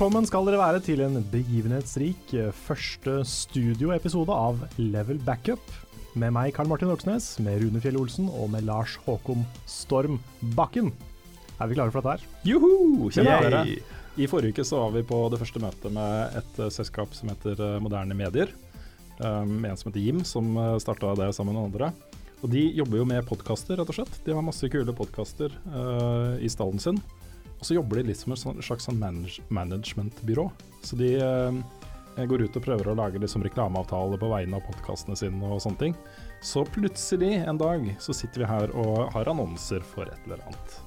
Velkommen skal dere være til en begivenhetsrik eh, første studioepisode av Level Backup. Med meg, Karl Martin Oksnes, med Rune Fjell Olsen og med Lars Håkon Storm Bakken. Er vi klare for dette her? Joho! Kjenner dere? I forrige uke så var vi på det første møtet med et eh, selskap som heter eh, Moderne Medier. Um, en som heter Jim, som starta det sammen med andre. Og de jobber jo med podkaster, rett og slett. De har masse kule podkaster uh, i stallen sin. Og så jobber de litt som et sånn- slags sånn manage managementbyrå. Så de eh, går ut og prøver å lage liksom reklameavtaler på vegne av podkastene sine og sånne ting. Så plutselig en dag så sitter vi her og har annonser for et eller annet.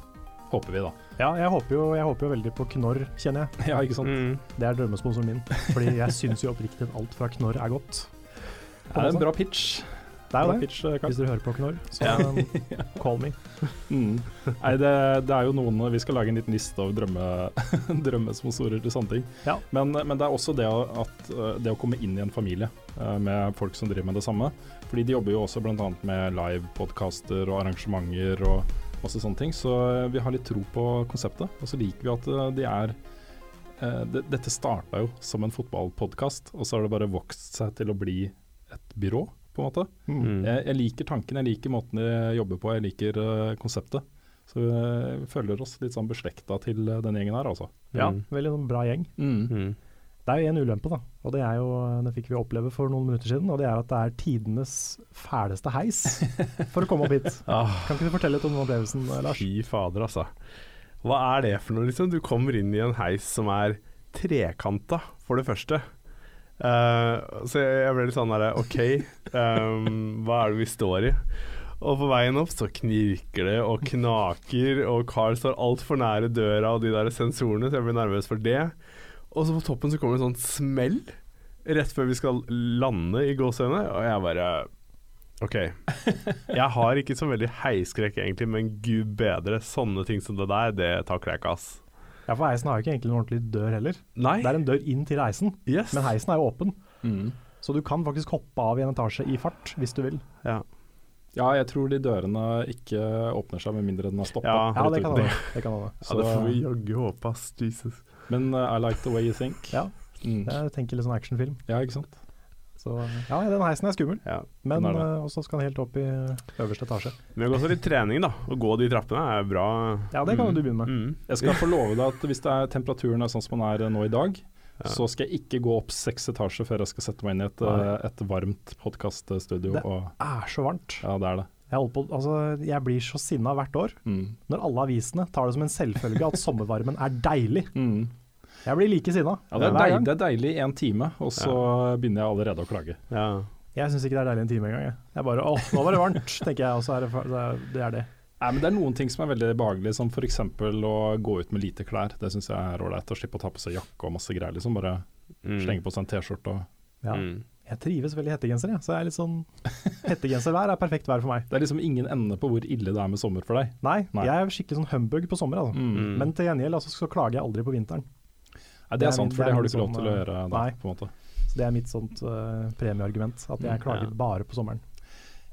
Håper vi, da. Ja, jeg håper jo, jeg håper jo veldig på Knorr, kjenner jeg. Ja, ikke sant. Mm. Det er drømmesponsoren min. Fordi jeg syns jo oppriktig at alt fra Knorr er godt. Det er en bra pitch. Det er jo det. pitch, eh, Hvis dere hører på Knorr, så Ja. call me. Mm. Nei, det, det er jo noen Vi skal lage en liten liste over drømme, drømmesponsorer til sånne ting. Ja. Men, men det er også det at, eh, det å komme inn i en familie eh, med folk som driver med det samme. Fordi de jobber jo også bl.a. med live-podkaster og arrangementer og masse sånne ting. Så vi har litt tro på konseptet. Og så liker vi at de er Dette starta jo som en fotballpodkast, og så har det bare vokst seg til å bli et byrå, på en måte. Mm. Jeg, jeg liker tanken, jeg liker måten de jobber på, jeg liker uh, konseptet. Så vi føler oss litt sånn beslekta til uh, denne gjengen her, altså. Ja, Mm. veldig sånn bra gjeng. Mm. Det er jo en ulempe, da. Og det er jo, det fikk vi oppleve for noen minutter siden. Og det er at det er tidenes fæleste heis for å komme opp hit. Ah, Kan ikke du fortelle litt om opplevelsen, Lars? fy fader, altså. Hva er det for noe, liksom? Du kommer inn i en heis som er trekanta, for det første. Eh, så jeg, ble litt sånn derre OK, um, hva er det vi står i? Og på veien opp så knirker det og knaker, og Carl står altfor nære døra og de der sensorene, så jeg blir nervøs for det. Og så på toppen så kommer det en sånn smell rett før vi skal lande i gåseøynene, og jeg bare OK. Jeg har ikke så veldig heiskrekk egentlig, men gud bedre, sånne ting som det der, det takler jeg ikke, ass. Ja, for heisen har jo ikke egentlig noen ordentlig dør heller. Nei. Det er en dør inn til heisen, Yes. men heisen er jo åpen. Mm. Så du kan faktisk hoppe av i en etasje i fart, hvis du vil. Ja. Ja, jeg tror de dørene ikke åpner seg med mindre den er stoppa. Ja, Ja, det kan hende. Det kan ja, det får vi jaggu håpe, ass. Jesus. Men uh, I like the way you think. Ja, Mm. jeg tenker litt sånn actionfilm. Ja, ikke sant. Så ja, den heisen er skummel. Ja. Men er det. eh, også skal den helt opp i øverste etasje. Men også litt trening, da. Å gå de trappene er bra. Ja, det kan Mm. du begynne med. Mm. Jeg skal få love deg at hvis det er temperaturen er sånn som den er nå i dag, Ja. så skal jeg ikke gå opp seks etasjer før jeg skal sette meg inn i et, eh, et varmt podkaststudio. Det- Og Er så varmt. ja, det er det. Jeg, på, altså, jeg blir så sinna hvert år Mm. når alle avisene tar det som en selvfølge at sommervarmen er deilig. Mm. Jeg blir like sinna. Ja, det er, det er deilig i en time, og så begynner jeg allerede å klage. Ja. Jeg syns ikke det er deilig en time engang. Jeg. jeg bare åh, nå var det varmt, tenker jeg, og så er det, det er det. Er det. Nei, men Det er noen ting som er veldig behagelig, som f.eks. å gå ut med lite klær. Det syns jeg er ålreit. Å slippe å ta på seg jakke og masse greier. liksom Bare Mm. slenge på seg en T-skjorte og Ja. Mm. Jeg trives veldig i hettegenser, jeg. Så jeg er litt sånn Hettegenservær er perfekt vær for meg. Det er liksom ingen ende på hvor ille det er med sommer for deg. Nei, Nei. jeg er skikkelig sånn humbug på sommer, altså. Mm. Men til gjengjeld altså, så klager jeg aldri på vinteren. Nei, Det er sant, for det er det har du ikke lov sånn, til å gjøre da. nei. på en måte. Så det er mitt sånt uh, premieargument. At jeg Mm, klager ja. bare på sommeren.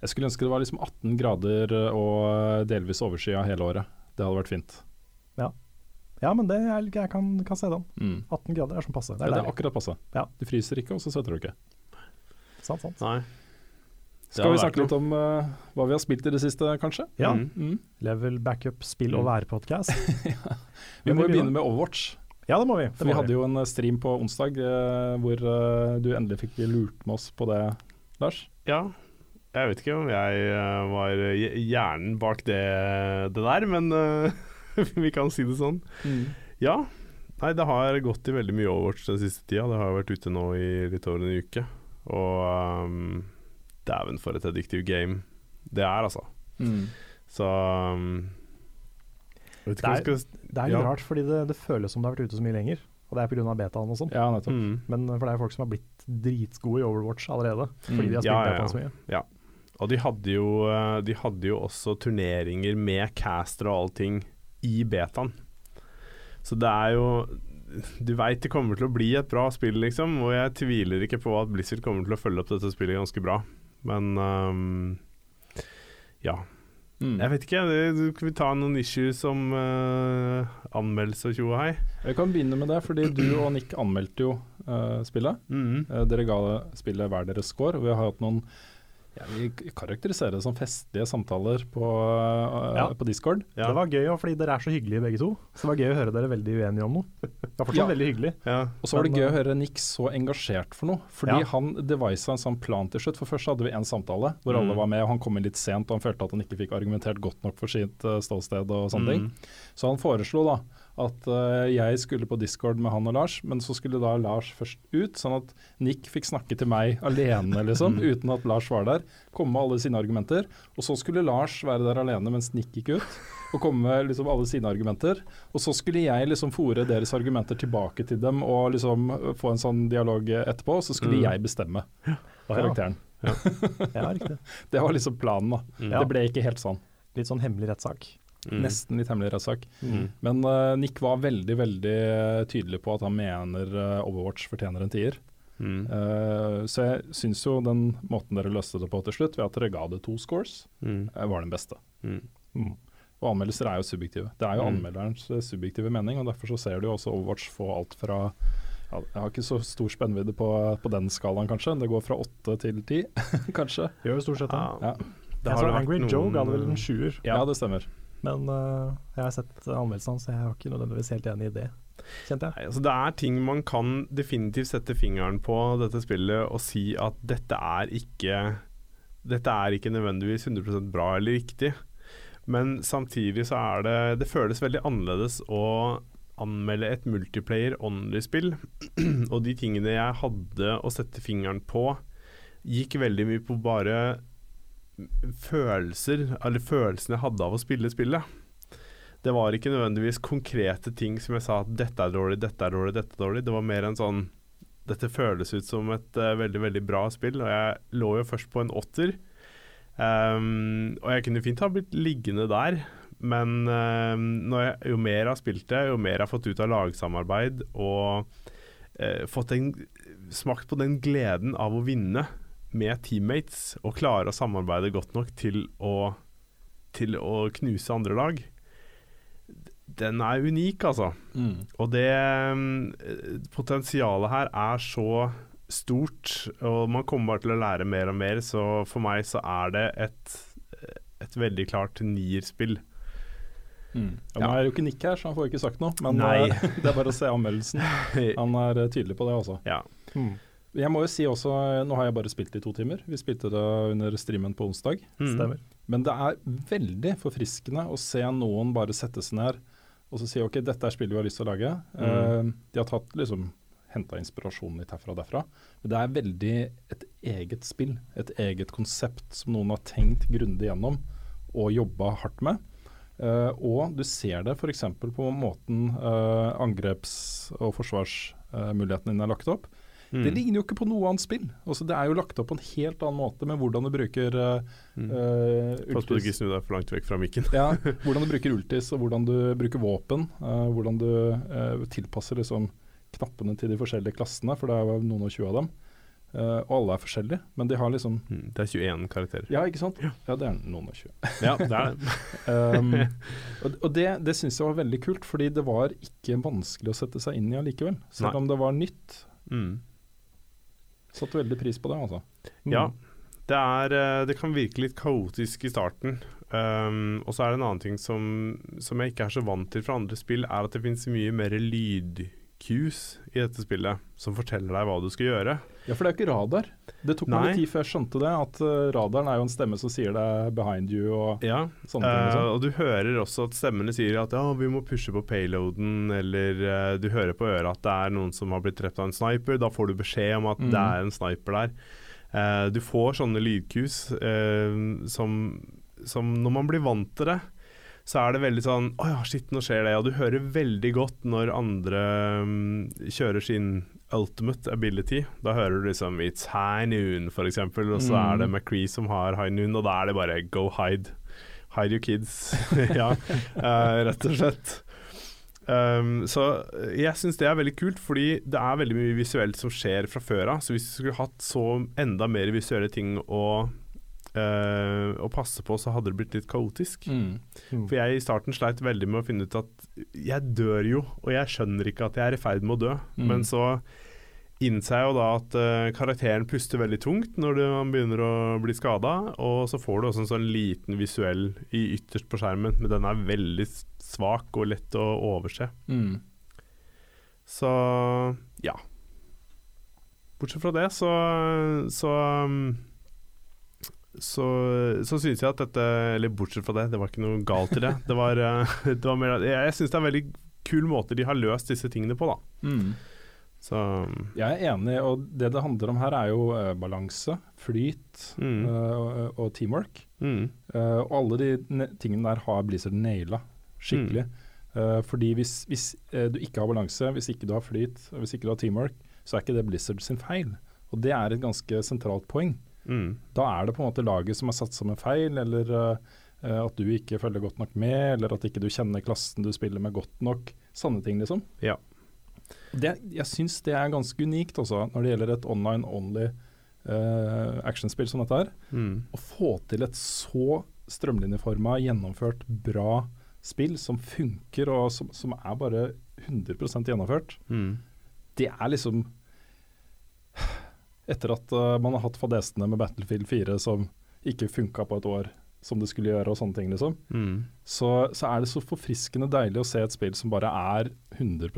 Jeg skulle ønske det var liksom 18 grader og delvis overskya hele året. Det hadde vært fint. Ja, men det er, jeg kan, kan se den. Mm. 18 grader er som passe. Det Ja, er det er akkurat passe. Ja. Du fryser ikke, og så svetter du ikke. Sant, sant. Nei. Skal vi snakke litt om uh, hva vi har spilt i det siste, kanskje? Ja. Mm. Mm. Level backup, spill og Mm. være-podkast. Vi må jo begynne med Overwatch. Ja, det må vi. For vi hadde jo en eh, stream på onsdag eh, hvor eh, du endelig fikk lurt med oss på det, Lars. Ja. Jeg vet ikke om jeg eh, var hjernen bak det, det der, men eh, vi kan si det sånn. Ja. Nei, det har gått i veldig mye Overwatch den siste tida. Det har vært ute nå i litt over en uke. Og um, dæven for et addictive game det er, altså. Mm. Så um, jeg skal Det er litt Ja. rart, fordi det, det føles som det har vært ute så mye lenger. Og det er pga. betaen og sånn. Ja, mm. Men for det er jo folk som har blitt dritgode i Overwatch allerede. Fordi Mm. de har spilt Ja, ja, betaen ja. så mye. Og de hadde, jo, eh, de hadde jo også turneringer med caster og allting i betaen. Så det er jo Du veit det kommer til å bli et bra spill, liksom. Og jeg tviler ikke på at Blizzard kommer til å følge opp dette spillet ganske bra. Men um, ja. Mm. Jeg vet ikke, det, skal vi ta noen issues om uh, anmeldelse og tjo og hei? Jeg kan begynne med det, fordi du og Nick anmeldte jo uh, spillet. Mm. Uh, dere ga spillet hver deres score, vi har hatt noen ja, Vi karakteriserer det som festlige samtaler på, uh, Ja. på Discord. Ja. Det var gøy, også, fordi dere er så hyggelige begge to. Så det var gøy å høre dere veldig uenige om noe. Det var fortsatt Ja. veldig hyggelig. Ja. Og så var det gøy eh, å høre Nick så engasjert for noe. Fordi Ja. han devisa en sånn plan til slutt. For først hadde vi en samtale hvor Mm. alle var med, og han kom inn litt sent og han følte at han ikke fikk argumentert godt nok for sitt uh, ståsted og sånne ting. Mm. Så han foreslo da at eh, jeg skulle på Discord med han og Lars, men så skulle da Lars først ut, sånn at Nick fikk snakke til meg alene, liksom, uten at Lars var der. Komme med alle sine argumenter. Og så skulle Lars være der alene mens Nick gikk ut, og komme med liksom alle sine argumenter. Og så skulle jeg liksom fòre deres argumenter tilbake til dem og liksom få en sånn dialog etterpå, og så skulle Mm. jeg bestemme karakteren. Ja, Ja. Det var liksom planen, da. Mm. Det ble ikke helt sånn. Litt sånn hemmelig rettssak. Mm. Nesten litt hemmelig rettssak. Mm. Men uh, Nick var veldig veldig eh, tydelig på at han mener uh, Overwatch fortjener en tier. Mm. Eh, så jeg syns jo den måten dere løste det på til slutt, ved at dere ga det to scores, Mm. var den beste. Mm. Mm. Og anmeldelser er jo subjektive. Det er jo Mm. anmelderens subjektive mening, og derfor så ser du jo også Overwatch få alt fra ja, Jeg har ikke så stor spennvidde på, på den skalaen, kanskje. Det går fra åtte til ti, kanskje. Gjør jo stort sett det. Ja. Ja. Det Jeg har så det vært Angry noen- Joe ga det vel en sjuer, Ja, det stemmer. Men uh, jeg har sett anmeldelsene, så jeg var ikke nødvendigvis helt enig i det, kjente jeg. Nei, altså det er ting man kan definitivt sette fingeren på dette spillet og si at dette er ikke Dette er ikke nødvendigvis 100 bra eller riktig. Men samtidig så er det Det føles veldig annerledes å anmelde et multiplayer only-spill. og de tingene jeg hadde å sette fingeren på, gikk veldig mye på bare følelser, eller følelsene jeg hadde av å spille spillet. Det var ikke nødvendigvis konkrete ting som jeg sa at dette er dårlig, dette er dårlig, dette er dårlig. Det var mer en sånn Dette føles ut som et uh, veldig, veldig bra spill, og jeg lå jo først på en åtter. Um, og jeg kunne fint ha blitt liggende der, men um, jeg, jo mer jeg har spilt det, jo mer jeg har fått ut av lagsamarbeid og uh, fått en, smakt på den gleden av å vinne med teammates og klare å samarbeide godt nok til å, til å knuse andre lag, den er unik, altså. Og det eh, potensialet her er så stort, og man kommer bare til å lære mer og mer, så for meg så er det et, et veldig klart nierspill. Mm. Ja. Nå er jo ikke Nick her, så han får ikke sagt noe, men Nei. eh, det er bare å se anmeldelsen. Han er eh, tydelig på det også. Ja. Mm. Jeg må jo si også, nå har jeg bare spilt det i to timer. Vi spilte det under streamen på onsdag. Mm. Stemmer. Men det er veldig forfriskende å se noen bare sette seg ned og så si ok, dette er spillet vi har lyst til å lage. Mm. Uh, de har tatt liksom henta inspirasjonen litt herfra og derfra. Men det er veldig et eget spill, et eget konsept som noen har tenkt grundig gjennom og jobba hardt med. Uh, og du ser det f.eks. på måten uh, angreps- og forsvarsmulighetene dine er lagt opp. Mm. Det ligner jo ikke på noe annet spill. Altså, det er jo lagt opp på en helt annen måte med hvordan du bruker uh, Mm. ultis. Pass på du ikke snur deg for langt vekk fra mikken. ja, hvordan du bruker ultis og hvordan du bruker våpen. Uh, hvordan du uh, tilpasser liksom knappene til de forskjellige klassene, for det er jo noen og tjue av dem. Uh, og alle er forskjellige, men de har liksom Mm. Det er 21 karakterer. Ja, ikke sant? Ja, det er noen og tjue. Ja, det er det. Um, og og det, det syns jeg var veldig kult, fordi det var ikke vanskelig å sette seg inn i allikevel. Selv Nei. om det var nytt. Mm. Satte veldig pris på det, altså. Mm. Ja. Det, er, eh, det kan virke litt kaotisk i starten. Um, og så er det en annen ting som, som jeg ikke er så vant til fra andre spill, er at det finnes mye mer lydcues i dette spillet som forteller deg hva du skal gjøre. Ja, for det er jo ikke radar. Det tok meg litt tid før jeg skjønte det, at eh, radaren er jo en stemme som sier det 'behind you' og Ja, sånne ting. Liksom. og du hører også at stemmene sier at ja, vi må pushe på payloaden, eller uh, du hører på øret at det er noen som har blitt drept av en sniper. Da får du beskjed om at Mm. det er en sniper der. Uh, du får sånne lydkus som, som Når man blir vant til det, så er det veldig sånn Å ja, shit, nå skjer det. Og du hører veldig godt når andre um, kjører sin ultimate ability. Da hører du liksom It's high noon, eksempel, og så Mm. er det McCree som har high noon, og da er det bare go hide. Hide your kids. ja, uh, rett og slett. Um, så jeg syns det er veldig kult, fordi det er veldig mye visuelt som skjer fra før av. Så hvis vi skulle hatt så enda mer visuelle ting å eh, å passe på, så hadde det blitt litt kaotisk. Mm. Mm. For jeg i starten sleit veldig med å finne ut at jeg dør jo, og jeg skjønner ikke at jeg er i ferd med å dø. Mm. Men så innser jeg jo da at uh, karakteren puster veldig tungt når det, han begynner å bli skada, og så får du også en sånn liten visuell i ytterst på skjermen, men den er veldig svak og lett å overse. Mm. Så ja. Bortsett fra det, så så um, så, så syns jeg at dette Eller bortsett fra det, det var ikke noe galt i det. Det var, eh, det var mer Jeg, syns det er en veldig kul måte de har løst disse tingene på, da. Mm. Så Jeg er enig, og det det handler om her er jo uh, balanse, flyt mm, uh, og, og teamwork. mm, Uh, og alle de ne tingene der har Blizzard naila skikkelig. Eh, fordi hvis, hvis du ikke har balanse, hvis ikke du har flyt, hvis ikke du har teamwork, så er ikke det Blizzard sin feil. Og det er et ganske sentralt poeng. Mm, Da er det på en måte laget som har satt sammen feil, eller eh, at du ikke følger godt nok med, eller at ikke du kjenner klassen du spiller med godt nok. Sanne ting, liksom. Ja. Det, jeg syns det er ganske unikt også, når det gjelder et online only uh, actionspill som dette her. mm, Å få til et så strømlinjeforma, gjennomført, bra spill som funker, og som, som er bare 100 gjennomført, mm, det er liksom Etter at eh, man har hatt fadesene med Battlefield 4 som ikke funka på et år som det skulle gjøre, og sånne ting, liksom, mm, så, så er det så forfriskende deilig å se et spill som bare er 100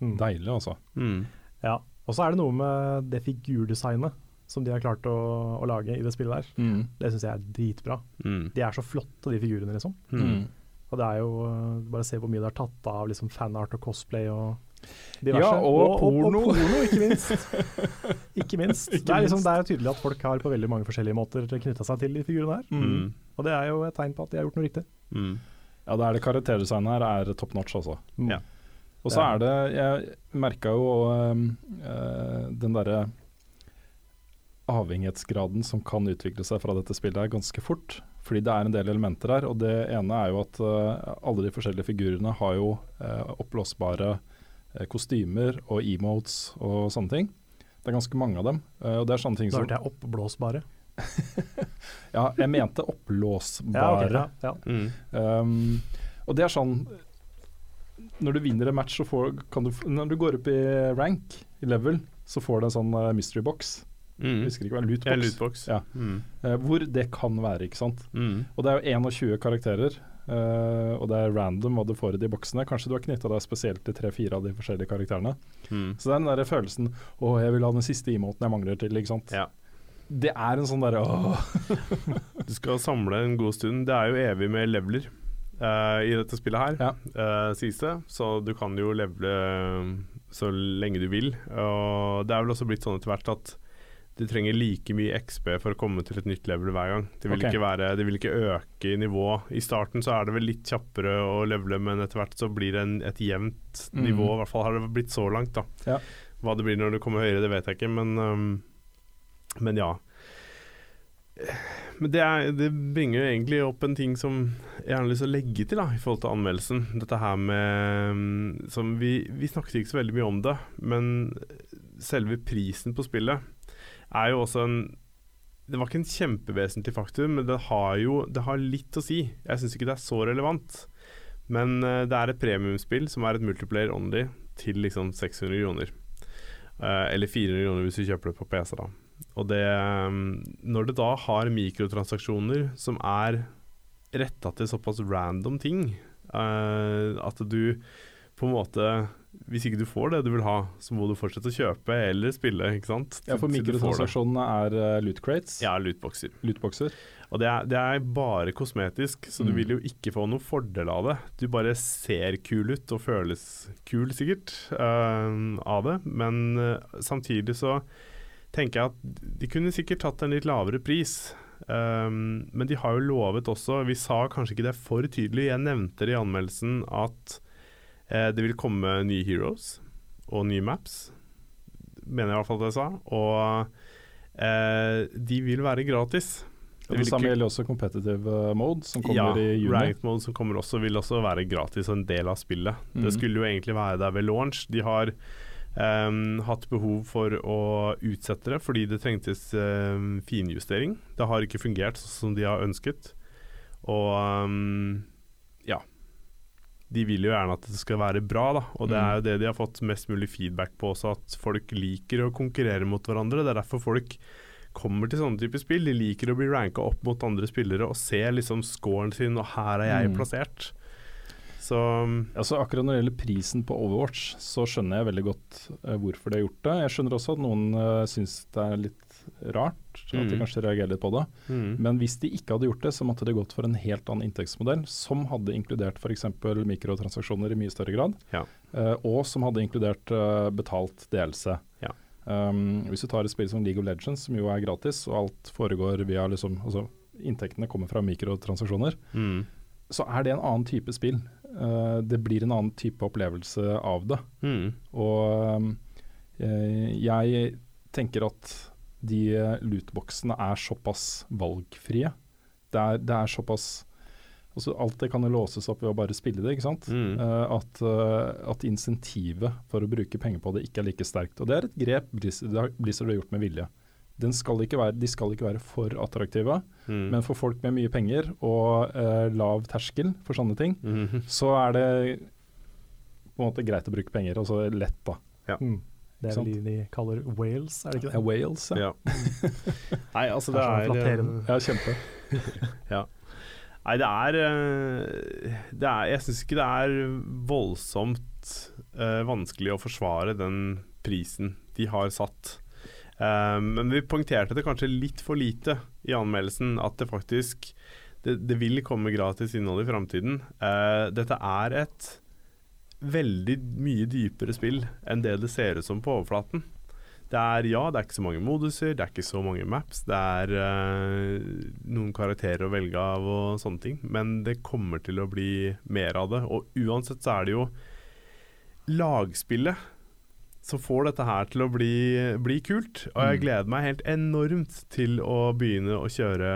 Mm. deilig, altså. mm, Ja. Og så er det noe med det figurdesignet som de har klart å, å lage i det spillet der. Det syns jeg er dritbra. mm, De er så flotte, de figurene, liksom. mm. Og det er jo uh, Bare se hvor mye det er tatt av liksom fanart og cosplay og Ja, og porno. Og, porno, ikke minst. ikke minst. Ikke det, er liksom, det er jo tydelig at folk har på veldig mange forskjellige måter knytta seg til de figurene her. Mm, Og det er jo et tegn på at de har gjort noe riktig. mm, Ja, det er det karakterdesignet her er top notch, altså. Mm. Ja. Og så er det Jeg merka jo eh, den derre avhengighetsgraden som kan utvikle seg fra dette spillet her ganske fort. Fordi det er en del elementer her. Og det ene er jo at øh, alle de forskjellige figurene har jo øh, oppblåsbare kostymer og emotes og sånne ting. Det er ganske mange av dem. eh, og det er sånne ting Da som hørte jeg oppblåsbare. Ja, jeg mente Ja, oppblåsbare. ja, ja. mm, Um, og det er sånn Når du vinner en match, så får, kan du Når du går opp i rank, i level, så får du en sånn eh, mystery box. mm. Husker ikke hva lootbox. Ja, lootbox. Ja. Mm, Uh, hvor det kan være, ikke sant. mm, Og det er jo 21 karakterer, eh, og det er random hva du får i de boksene. Kanskje du har knytta deg spesielt til tre-fire av de forskjellige karakterene. mm. Så det er den der følelsen Å, jeg vil ha den siste emoten jeg mangler til, ikke sant. Ja. Det er en sånn derre åh. Du skal samle en god stund. Det er jo evig med leveler uh, i dette spillet her, Ja. uh, sies det. Så du kan jo levele så lenge du vil. Og det er vel også blitt sånn etter hvert at du trenger like mye XP for å komme til et nytt level hver gang. Det vil, okay. ikke, være, det vil ikke øke i nivå. I starten så er det vel litt kjappere å levele, men etter hvert så blir det en, et jevnt Mm. nivå. I hvert fall har det blitt så langt, da. Ja. Hva det blir når det kommer høyere, det vet jeg ikke, men, um, men ja. Men det, er, det bringer jo egentlig opp en ting som jeg har lyst til å legge til da, i forhold til anmeldelsen. Dette her med som vi, vi snakket ikke så veldig mye om det, men selve prisen på spillet er jo også en Det var ikke en kjempevesentlig faktum, men det har jo det har litt å si. Jeg syns ikke det er så relevant. Men eh, det er et premiumspill som er et multiplayer only til liksom 600 kroner. Eh, eller 400 kroner hvis du kjøper det på PC, da. Og det um, Når det da har mikrotransaksjoner som er retta til såpass random ting, eh, at du på en måte Hvis ikke du får det du vil ha, så må du fortsette å kjøpe eller spille, ikke sant? Ja, for du mikrotransaksjonene er uh, loot crates. Ja, lootboxer. Lootboxer. Og det er, det er bare kosmetisk, så du Mm. vil jo ikke få noen fordel av det. Du bare ser kul ut og føles kul, sikkert, uh, av det. Men uh, samtidig så tenker jeg at de kunne sikkert tatt en litt lavere pris. Um, men de har jo lovet også, vi sa kanskje ikke det for tydelig, jeg nevnte det i anmeldelsen at eh, det vil komme nye heroes og nye maps. Mener jeg i hvert fall at jeg sa. Og eh, de vil være gratis. Vil det samme gjelder også competitive uh, mode, som kommer ja, i juni. Ranked mode som kommer også, vil også være gratis og en del av spillet. Mm. Det skulle jo egentlig være der ved launch. De har Um, hatt behov for å utsette det fordi det trengtes um, finjustering. Det har ikke fungert sånn som de har ønsket. Og um, De vil jo gjerne at det skal være bra, da. Og det Mm. er jo det de har fått mest mulig feedback på også, at folk liker å konkurrere mot hverandre. Det er derfor folk kommer til sånne typer spill. De liker å bli ranka opp mot andre spillere og se liksom scoren sin, og her er jeg Mm. plassert. Så Altså Akkurat når det gjelder prisen på Overwatch, så skjønner jeg veldig godt eh, hvorfor de har gjort det. Jeg skjønner også at noen uh, syns det er litt rart, at de Mm. kanskje reagerer litt på det. mm. Men hvis de ikke hadde gjort det, så måtte de gått for en helt annen inntektsmodell, som hadde inkludert f.eks. mikrotransaksjoner i mye større grad, Ja. eh, og som hadde inkludert eh, betalt delelse. Ja. Um, hvis du tar et spill som League of Legends, som jo er gratis, og alt foregår via liksom Altså, inntektene kommer fra mikrotransaksjoner, Mm. så er det en annen type spill. Uh, det blir en annen type opplevelse av det. Mm. Og eh, jeg tenker at de lootboxene er såpass valgfrie. Det er, det er såpass altså Alt det kan låses opp ved å bare spille det, ikke sant. Mm. Uh, at, uh, at insentivet for å bruke penger på det ikke er like sterkt. Og det er et grep Blizzard har- gjort med vilje. Den skal ikke være, de skal ikke være for attraktive, Mm. men for folk med mye penger og uh, lav terskel for sånne ting, Mhm. så er det på en måte greit å bruke penger, og så lett, da. Mm. Det er vel de de kaller Wales, er det ikke det? Wales, Ja. Nei, altså Det er det er. Ja, kjempe. Nei, det er, eh, det er Jeg syns ikke det er voldsomt uh, vanskelig å forsvare den prisen de har satt. Eh, men vi poengterte det kanskje litt for lite i anmeldelsen, at det faktisk Det, det vil komme gratis innhold i framtiden. Uh, dette er et veldig mye dypere spill enn det det ser ut som på overflaten. Det er ja, det er ikke så mange moduser, det er ikke så mange maps, det er eh, noen karakterer å velge av og sånne ting, men det kommer til å bli mer av det. Og uansett så er det jo lagspillet som får dette her til å bli, bli kult. Og jeg Mm. gleder meg helt enormt til å begynne å kjøre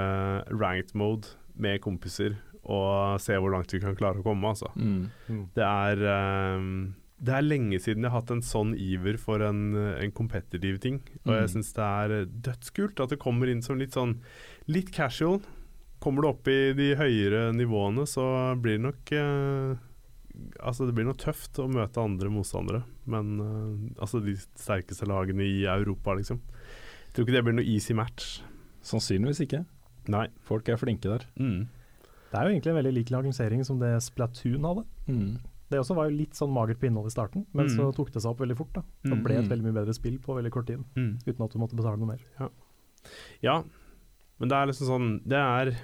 ranked mode med kompiser og se hvor langt vi kan klare å komme, altså. Mm. Mm. Det er um, Det er lenge siden jeg har hatt en sånn iver for en, en competitive ting. Og jeg Mm. syns det er dødskult at det kommer inn som litt sånn litt casual. Kommer du opp i de høyere nivåene, så blir det nok uh, Altså, det blir nok tøft å møte andre motstandere. Men uh, altså de sterkeste lagene i Europa, liksom. Jeg tror ikke det blir noe easy match. Sannsynligvis ikke. Nei. Folk er flinke der. Mm. Det er jo egentlig en veldig lik lansering som det Splatoon hadde. Mm. Det også var jo litt sånn magert på innholdet i starten, men Mm. så tok det seg opp veldig fort. da. Det Mm. ble et Mm. veldig mye bedre spill på veldig kort tid, Mm. uten at du måtte betale noe mer. Ja, men det er liksom sånn Det er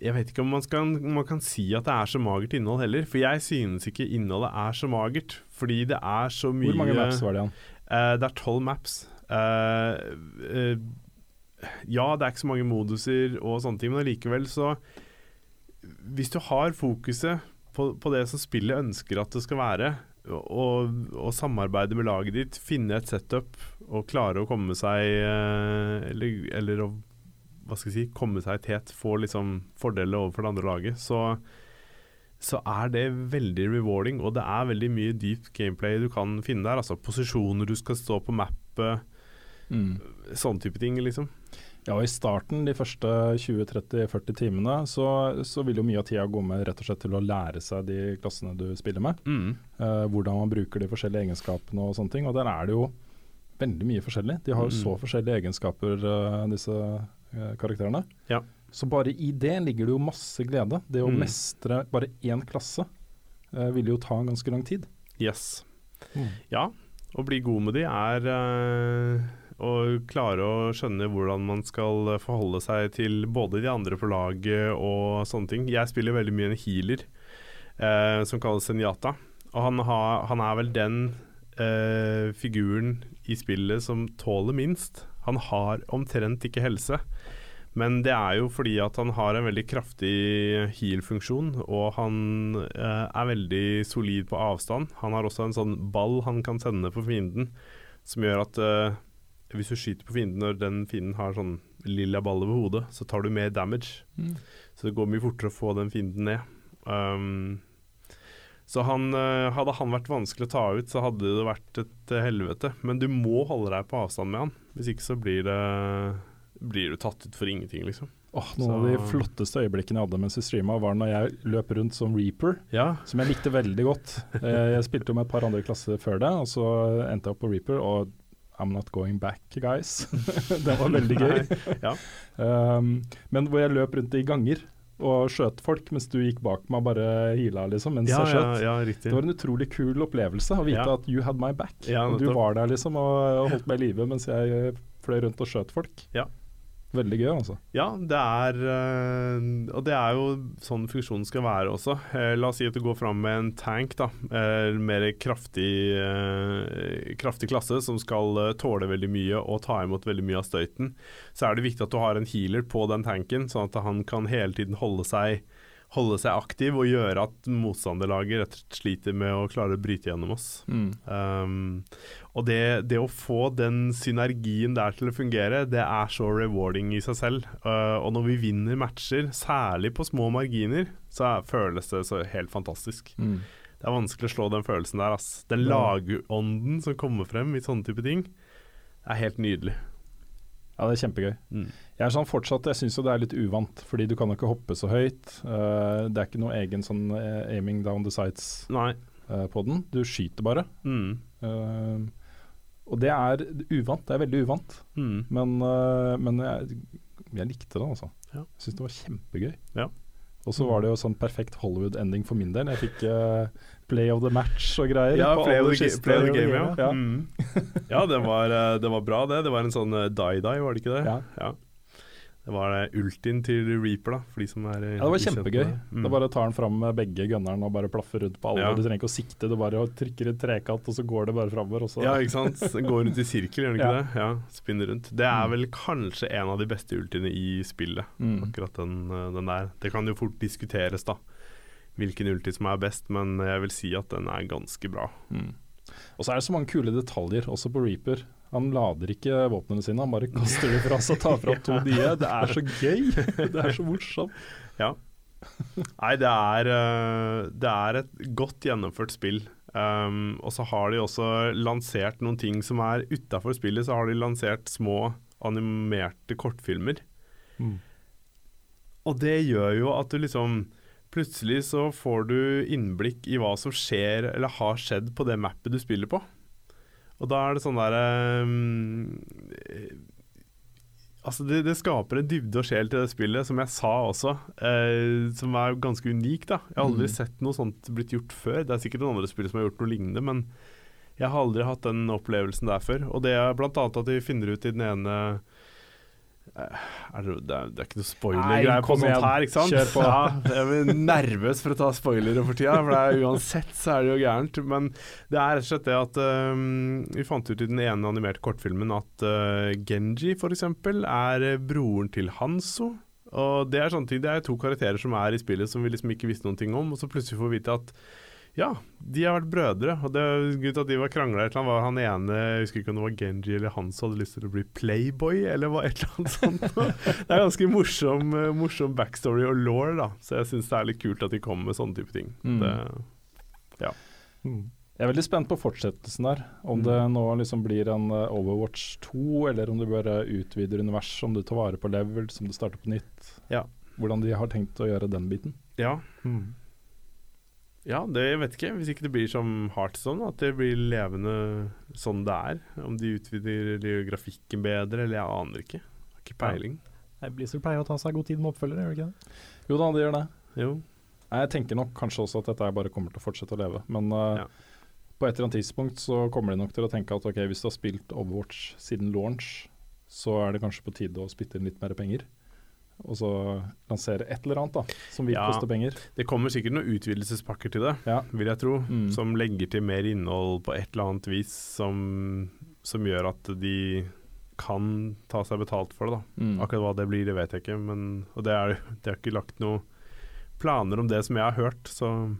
Jeg vet ikke om man, skal, man kan si at det er så magert innhold heller. For jeg synes ikke innholdet er så magert. Fordi det er så mye Hvor mange maps var det Jan? Uh, det er tolv maps. Uh, eh, ja, det er ikke så mange moduser og sånne ting, men allikevel så Hvis du har fokuset på, på det som spillet ønsker at det skal være, og, og samarbeide med laget ditt, finne et setup og klare å komme seg eh, Eller, eller å hva skal jeg si, komme seg tet, få liksom fordeler overfor det andre laget, så så er det veldig rewarding, og det er veldig mye dypt gameplay du kan finne der. Altså posisjoner du skal stå på mappet, Mm. sånne type ting, liksom. Ja, I starten, de første 20-30-40 timene, så, så vil jo mye av tida gå med rett og slett til å lære seg de klassene du spiller med. Eh, hvordan man bruker de forskjellige egenskapene og sånne ting. Og der er det jo veldig mye forskjellig. De har jo Mm. så forskjellige egenskaper, eh, disse eh, karakterene. Ja. Så bare i det ligger det jo masse glede. Det å Mm. mestre bare én klasse eh, vil jo ta en ganske lang tid. Yes. Mm. Ja, å bli god med de er eh, å klare å skjønne hvordan man skal forholde seg til både de andre på laget og sånne ting. Jeg spiller veldig mye en healer eh, som kalles Senjata. Og han, har, han er vel den eh, figuren i spillet som tåler minst. Han har omtrent ikke helse. Men det er jo fordi at han har en veldig kraftig heal-funksjon, og han eh, er veldig solid på avstand. Han har også en sånn ball han kan sende på fienden, som gjør at eh, hvis du skyter på fienden når den fienden har sånn lilla ball over hodet, så tar du mer damage. Så det går mye fortere å få den fienden ned. Um, Så han, eh, hadde han vært vanskelig å ta ut, så hadde det vært et eh, helvete. Men du må holde deg på avstand med han. Hvis ikke så blir det blir du tatt ut for ingenting, liksom. Åh, noen av de flotteste øyeblikkene jeg hadde mens vi streama, var når jeg løp rundt som reaper, Ja, som jeg likte veldig godt. Eh, Jeg spilte jo med et par andre klasser før det, og så endte jeg opp på reaper, og I'm not going back, guys. det var veldig gøy. ja. Um, men hvor jeg løp rundt i ganger og skjøt folk, mens du gikk bak meg og bare hila liksom, mens ja, jeg skjøt. ja, riktig. Det var en utrolig kul opplevelse å vite Ja. at you had my back. Ja, og du var der liksom og holdt meg i live mens jeg fløy rundt og skjøt folk. Ja. Veldig gøy, altså. Ja, det er eh, Og det er jo sånn funksjonen skal være også. Eh, la oss si at du går fram med en tank, da. Eh, mer kraftig, kraftig klasse som skal tåle veldig mye og ta imot veldig mye av støyten. Så er det viktig at du har en healer på den tanken, sånn at han kan hele tiden holde seg Holde seg aktiv og gjøre at motstanderlaget rett og slett sliter med å klare å bryte gjennom oss. Um, og det, det å få den synergien der til å fungere, det er så rewarding i seg selv. Uh, og når vi vinner matcher, særlig på små marginer, så er, føles det så helt fantastisk. Mm. Det er vanskelig å slå den følelsen der. Ass. Den Ja. lagånden som kommer frem i sånne type ting, er helt nydelig. Ja, det er kjempegøy. Jeg er sånn fortsatt, jeg syns jo det er litt uvant, fordi du kan jo ikke hoppe så høyt. Uh, det er ikke noe egen sånn eh, aiming down the sights Nei. eh, på den. Du skyter bare. Mm. Uh, og det er uvant. Det er veldig uvant. Mm. Men, men jeg, jeg likte det, altså. Ja. Jeg syns det var kjempegøy. Ja. Og så var det jo sånn perfekt Hollywood-ending for min del. Jeg fikk uh, play of the match og greier. Ja, på play of the, siste play of the game, ja. ja. Mm. ja det, var, det var bra, det. Det var en sånn die-die, var det ikke det? Ja. Ja. Det var eh, ultien til Reaper, da, for de som er eh, Ja, det var kjempegøy. Mm. Da bare tar han fram med begge gunnerne og bare plaffer rundt på alle. Ja. Du trenger ikke å sikte, du bare trykker i trekant, og så går det bare framover. Ja, ikke sant. Går rundt i sirkel, gjør den ikke Ja. det? Ja, spinner rundt. Det er vel kanskje en av de beste ultiene i spillet, Mm. akkurat den, eh, den der. Det kan jo fort diskuteres, da, hvilken ulti som er best, men jeg vil si at den er ganske bra. Mm. Og så er det så mange kule detaljer, også på Reaper. Han lader ikke våpnene sine, han bare kaster dem fra seg og tar fra to die. Det er så gøy! Det er så morsomt. Ja. Nei, det er, eh, det er et godt gjennomført spill. Um, og så har de også lansert noen ting som er utafor spillet. Så har de lansert små animerte kortfilmer. Mm. Og det gjør jo at du liksom Plutselig så får du innblikk i hva som skjer eller har skjedd på det mappet du spiller på. Og da er det sånn derre Altså det, det skaper en dybde og sjel til det spillet, som jeg sa også, eh, som er ganske unik. da Jeg har aldri Mm. sett noe sånt blitt gjort før. Det er sikkert noen andre spill som har gjort noe lignende, men jeg har aldri hatt den opplevelsen der før. Og det er blant annet at de finner ut i den ene eh, er det, det, er, det er ikke noe spoiler-greier på sånt her, ikke sant? Kjør på. Ja, jeg er nervøs for å ta spoilere for tida, for det er, uansett så er det jo gærent. Men det er rett og slett det at um, vi fant ut i den ene animerte kortfilmen at uh, Genji f.eks. er eh, broren til Hanso. Og det er sånne ting, det er to karakterer som er i spillet som vi liksom ikke visste noen ting om, og så plutselig får vi vite at ja, de har vært brødre. Og det grunnen til at de var krangla var han ene Jeg husker ikke om det var Genji eller han som hadde lyst til å bli Playboy, eller hva, et eller annet sånt. det er ganske morsom, eh, morsom backstory og law, da. Så jeg syns det er litt kult at de kommer med sånne type ting. Mm. Det, Mm. Jeg er veldig spent på fortsettelsen der. Om Mm. det nå liksom blir en eh, Overwatch 2, eller om du bare utvider universet, om du tar vare på level, om du starter på nytt. Ja. Hvordan de har tenkt å gjøre den biten. ja. Ja, det jeg vet ikke. Hvis ikke det blir som Heartstone, at det blir levende sånn det er. Om de utvider grafikken bedre, eller jeg aner ikke. Har ikke peiling. Ja. Blizzard pleier å ta seg god tid med oppfølgere, gjør det ikke det? Jo da, det gjør det. Jo. Jeg tenker nok kanskje også at dette bare kommer til å fortsette å leve. Men eh, Ja. på et eller annet tidspunkt så kommer de nok til å tenke at ok, hvis du har spilt Overwatch siden launch, så er det kanskje på tide å spytte inn litt mer penger. Og så lansere et eller annet da, som vil Ja. koste penger. Det kommer sikkert noen utvidelsespakker til det, Ja. vil jeg tro. Mm. Som legger til mer innhold på et eller annet vis som, som gjør at de kan ta seg betalt for det. da. Mm. Akkurat hva det blir, det vet jeg ikke. Men, og det er det er ikke lagt noen planer om det som jeg har hørt, så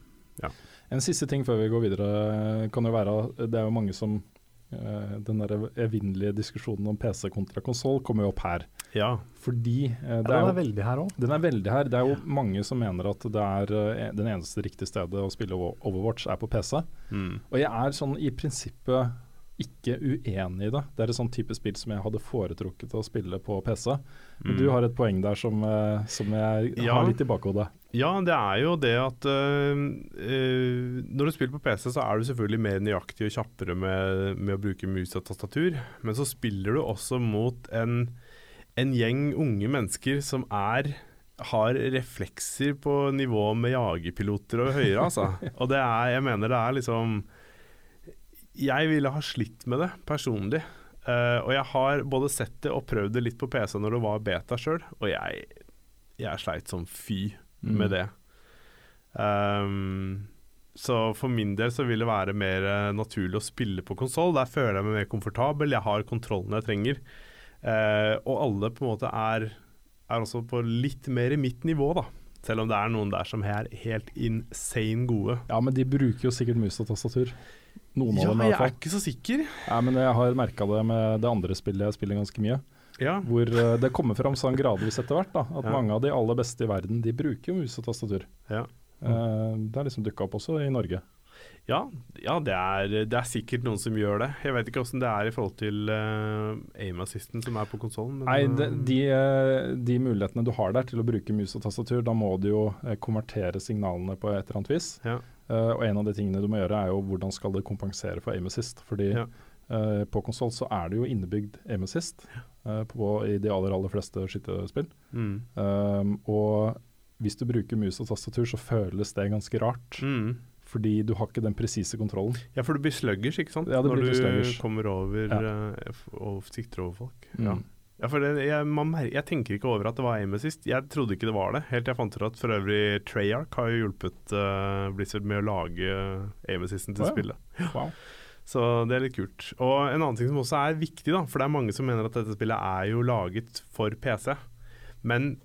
En siste ting før vi går videre, kan jo være Det er jo mange som den der evinnelige diskusjonen om PC kontra konsoll kommer jo opp her. Ja. Fordi eh, Ja, den er er veldig her òg. den er veldig her. Det er jo mange som mener at det er eh, den eneste riktige stedet å spille Overwatch er på PC. Mm. Og jeg er sånn i prinsippet ikke uenig i det. Det er et sånn type spill som jeg hadde foretrukket å spille på PC. Men Mm. du har et poeng der som, eh, som jeg Ja. har litt i bakhodet. Ja, det er jo det at øh, øh, Når du spiller på PC, så er du selvfølgelig mer nøyaktig og kjappere med, med å bruke mus og tastatur. Men så spiller du også mot en, en gjeng unge mennesker som er har reflekser på nivå med jagerpiloter og høyere, altså. Og det er, jeg mener det er liksom Jeg ville ha slitt med det personlig. Uh, og jeg har både sett det og prøvd det litt på PC når det var beta sjøl, og jeg, jeg sleit som fy Mm. med det. Um, så for min del så vil det være mer eh, naturlig å spille på konsoll. Der føler jeg meg mer komfortabel, jeg har kontrollen jeg trenger. Uh, og alle på en måte er, er også på litt mer i mitt nivå, da. Selv om det er noen der som er helt insane gode. Ja, men de bruker jo sikkert mus og tastatur. Noen Ja, av dem i jeg er ikke så sikker. Ja, men jeg har merka det med det andre spillet jeg spiller ganske mye. Ja. Hvor eh, det kommer fram sånn gradvis etter hvert da, at Ja. mange av de aller beste i verden de bruker mus og tastatur. Ja. Eh, det er liksom dukka opp også i Norge. Ja, ja det, er, det er sikkert noen som gjør det. Jeg vet ikke åssen det er i forhold til uh, aim assisten som er på konsollen. Nei, de, de, eh, de mulighetene du har der til å bruke mus og tastatur, da må du jo eh, konvertere signalene på et eller annet vis. Ja. Uh, og en av de tingene du må gjøre, er jo hvordan skal det kompensere for aim assist. Fordi Ja. uh, på konsoll så er det jo innebygd aim assist eh, på, i de aller, aller fleste skytterspill. mm. Um, og hvis du bruker mus og tastatur, så føles det ganske rart. Mm. Fordi du har ikke den presise kontrollen. Ja, for du blir sluggers, ikke sant? Ja, det Når blir du litt sluggers. kommer over Ja. eh, og sikter over folk. Mm. Ja. Ja, for det, jeg, man jeg tenker ikke over at det var aim assist. Jeg trodde ikke det var det, helt til jeg fant ut at for øvrig Treyarch har jo hjulpet uh, Blizzard med å lage aim assisten til oh, ja. spillet. Wow. Så det er litt kult. Og en annen ting som også er viktig, da, for det er mange som mener at dette spillet er jo laget for PC. Men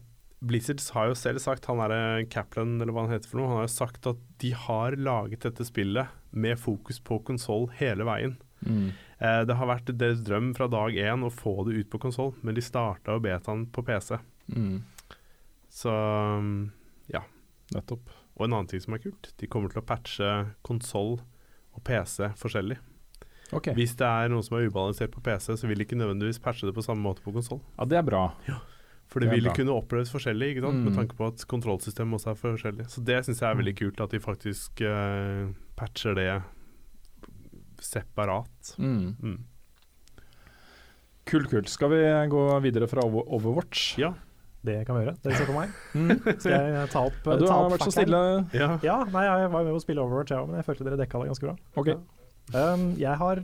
Blizzard har jo selv sagt, han er Kaplan eller hva han heter for noe, han har jo sagt at de har laget dette spillet med fokus på konsoll hele veien. Mm. Eh, det har vært deres drøm fra dag én å få det ut på konsoll, men de starta jo betaen på PC. Mm. Så ja. Nettopp. Og en annen ting som er kult, de kommer til å patche konsoll og PC forskjellig. Ok. Hvis det er noe som er ubalansert på PC, så vil de ikke nødvendigvis patche det på samme måte på konsoll. Ja, det er bra. For det, Det vil bra. kunne oppleves forskjellig, ikke sant? med Mm. tanke på at kontrollsystemet også er forskjellig. Så det syns jeg er veldig kult, at de faktisk uh, patcher det separat. Mm. Mm. Kult, kult. Skal vi gå videre fra Overwatch? Ja. Det kan vi gjøre. Dere ser på meg. Mm. Skal jeg ta opp, Ja, du ta har vært vært så stille. ja. Ja, nei, jeg var med på å spille Overwatch, ja, men jeg følte dere dekka det ganske bra. Ok. Um, jeg har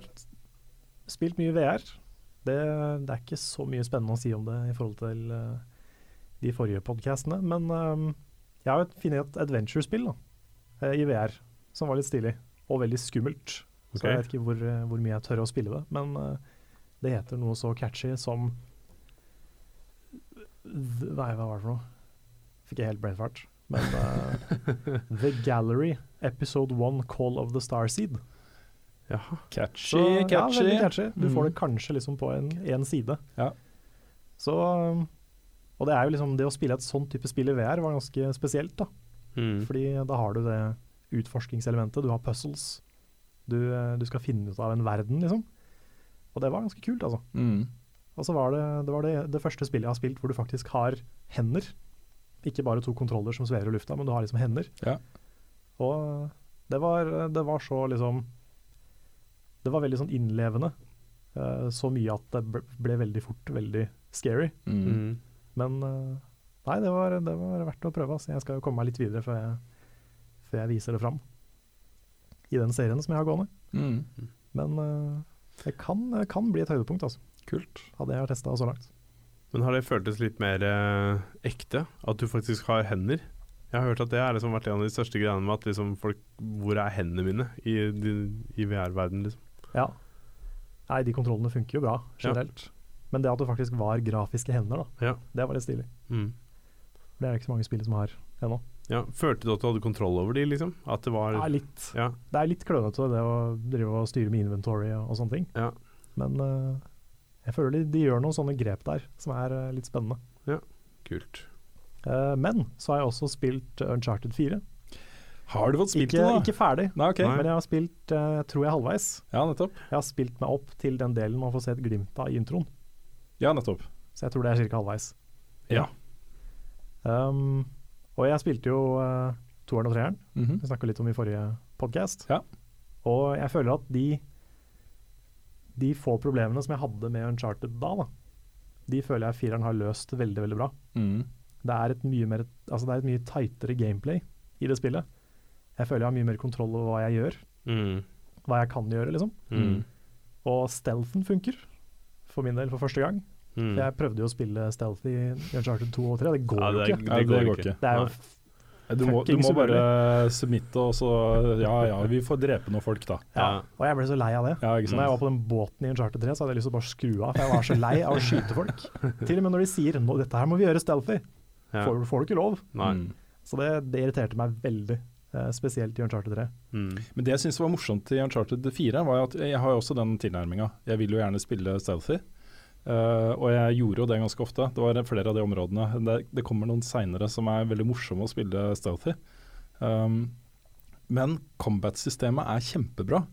spilt mye VR. Det, det er ikke så mye spennende å si om det i forhold til uh, de forrige podkastene, men um, jeg har funnet et adventure-spill eh, i VR som var litt stilig, og veldig skummelt. Så jeg vet ikke hvor, eh, hvor mye jeg tør å spille det, men uh, det heter noe så catchy som hva var det for noe? Fikk jeg helt brainfart. Men eh, The Gallery, episode 1, Call of the Starseed. Jaha. Catchy, Så, ja, catchy. veldig catchy. Du får det Mm. kanskje liksom på en, en side. Ja. Så um, Og det er jo liksom Det å spille et sånn type spill i VR var ganske spesielt, da. Mm. Fordi da har du det utforskingselementet, du har puzzles. Du, eh, du skal finne ut av en verden, liksom. Og det var ganske kult, altså. Mm. Og så var det det, var det det første spillet jeg har spilt hvor du faktisk har hender. Ikke bare to kontroller som svever i lufta, men du har liksom hender. Ja. Og det var, det var så liksom Det var veldig sånn innlevende. Uh, så mye at det ble, ble veldig fort veldig scary. Mm. Mm. Men uh, nei, det var, det var verdt å prøve. Altså. Jeg skal jo komme meg litt videre før jeg, før jeg viser det fram. I den serien som jeg har gående. Mm. Men uh, det kan, det kan bli et høydepunkt, altså. Kult. Hadde jeg testa så langt. Men har det føltes litt mer eh, ekte? At du faktisk har hender? Jeg har hørt at det har liksom vært en av de største greiene med at liksom folk Hvor er hendene mine i, i VR-verdenen, liksom? Ja. Nei, de kontrollene funker jo bra Ja. generelt. Men det at det faktisk var grafiske hender, da, Ja. det var litt stilig. Mm. Det er det ikke så mange spill som har ennå. Ja, Følte du at du hadde kontroll over de, liksom? At det var Ja, litt. Ja. Det er litt klønete det å drive og styre med inventory og, og sånne ting. Ja. Men uh, jeg føler de, de gjør noen sånne grep der som er uh, litt spennende. Ja, kult. Uh, men så har jeg også spilt Uncharted 4. Har du fått spilt Ikke, det, da? ikke ferdig, Nei, okay. Nei. men jeg har spilt uh, tror jeg halvveis. Ja, nettopp. Jeg har spilt meg opp til den delen man får se et glimt av i introen. Ja, nettopp. Så jeg tror det er ca. halvveis. Ja. Um, og jeg spilte jo uh, toeren og treeren, Mhm. vi snakka litt om i forrige podkast. Ja. Og jeg føler at de de få problemene som jeg hadde med Uncharted da, da de føler jeg fireren har løst veldig, veldig bra. Mm. Det er et mye mer Altså det er et mye tightere gameplay i det spillet. Jeg føler jeg har mye mer kontroll over hva jeg gjør, Mm. hva jeg kan gjøre, liksom. Mm. Og stealthen funker, for min del, for første gang. Mm. For jeg prøvde jo å spille stealth i Uncharted 2 og 3, det går Ja, jo det, ikke. går, det går ikke. Det er jo Nei. Du må, du må bare submitte, og så Ja ja, vi får drepe noen folk, da. Ja, og jeg ble så lei av det. Ja, når jeg var på den båten i Uncharted 3, så hadde jeg lyst til å bare skru av, for jeg var så lei av å skyte folk. Til og med når de sier nå, dette her må vi gjøre stealthy, Ja. får, får du ikke lov. Nei. Mm. Så det, det irriterte meg veldig, eh, spesielt i Uncharted 3. Mm. Men det jeg syns var morsomt i Uncharted 4, var at jeg har jo også den tilnærminga. Jeg vil jo gjerne spille stealthy, uh, og jeg gjorde jo det ganske ofte. Det var flere av de områdene. Det, det kommer noen seinere som er veldig morsomme å spille stealthy. Um, men combat-systemet er kjempebra.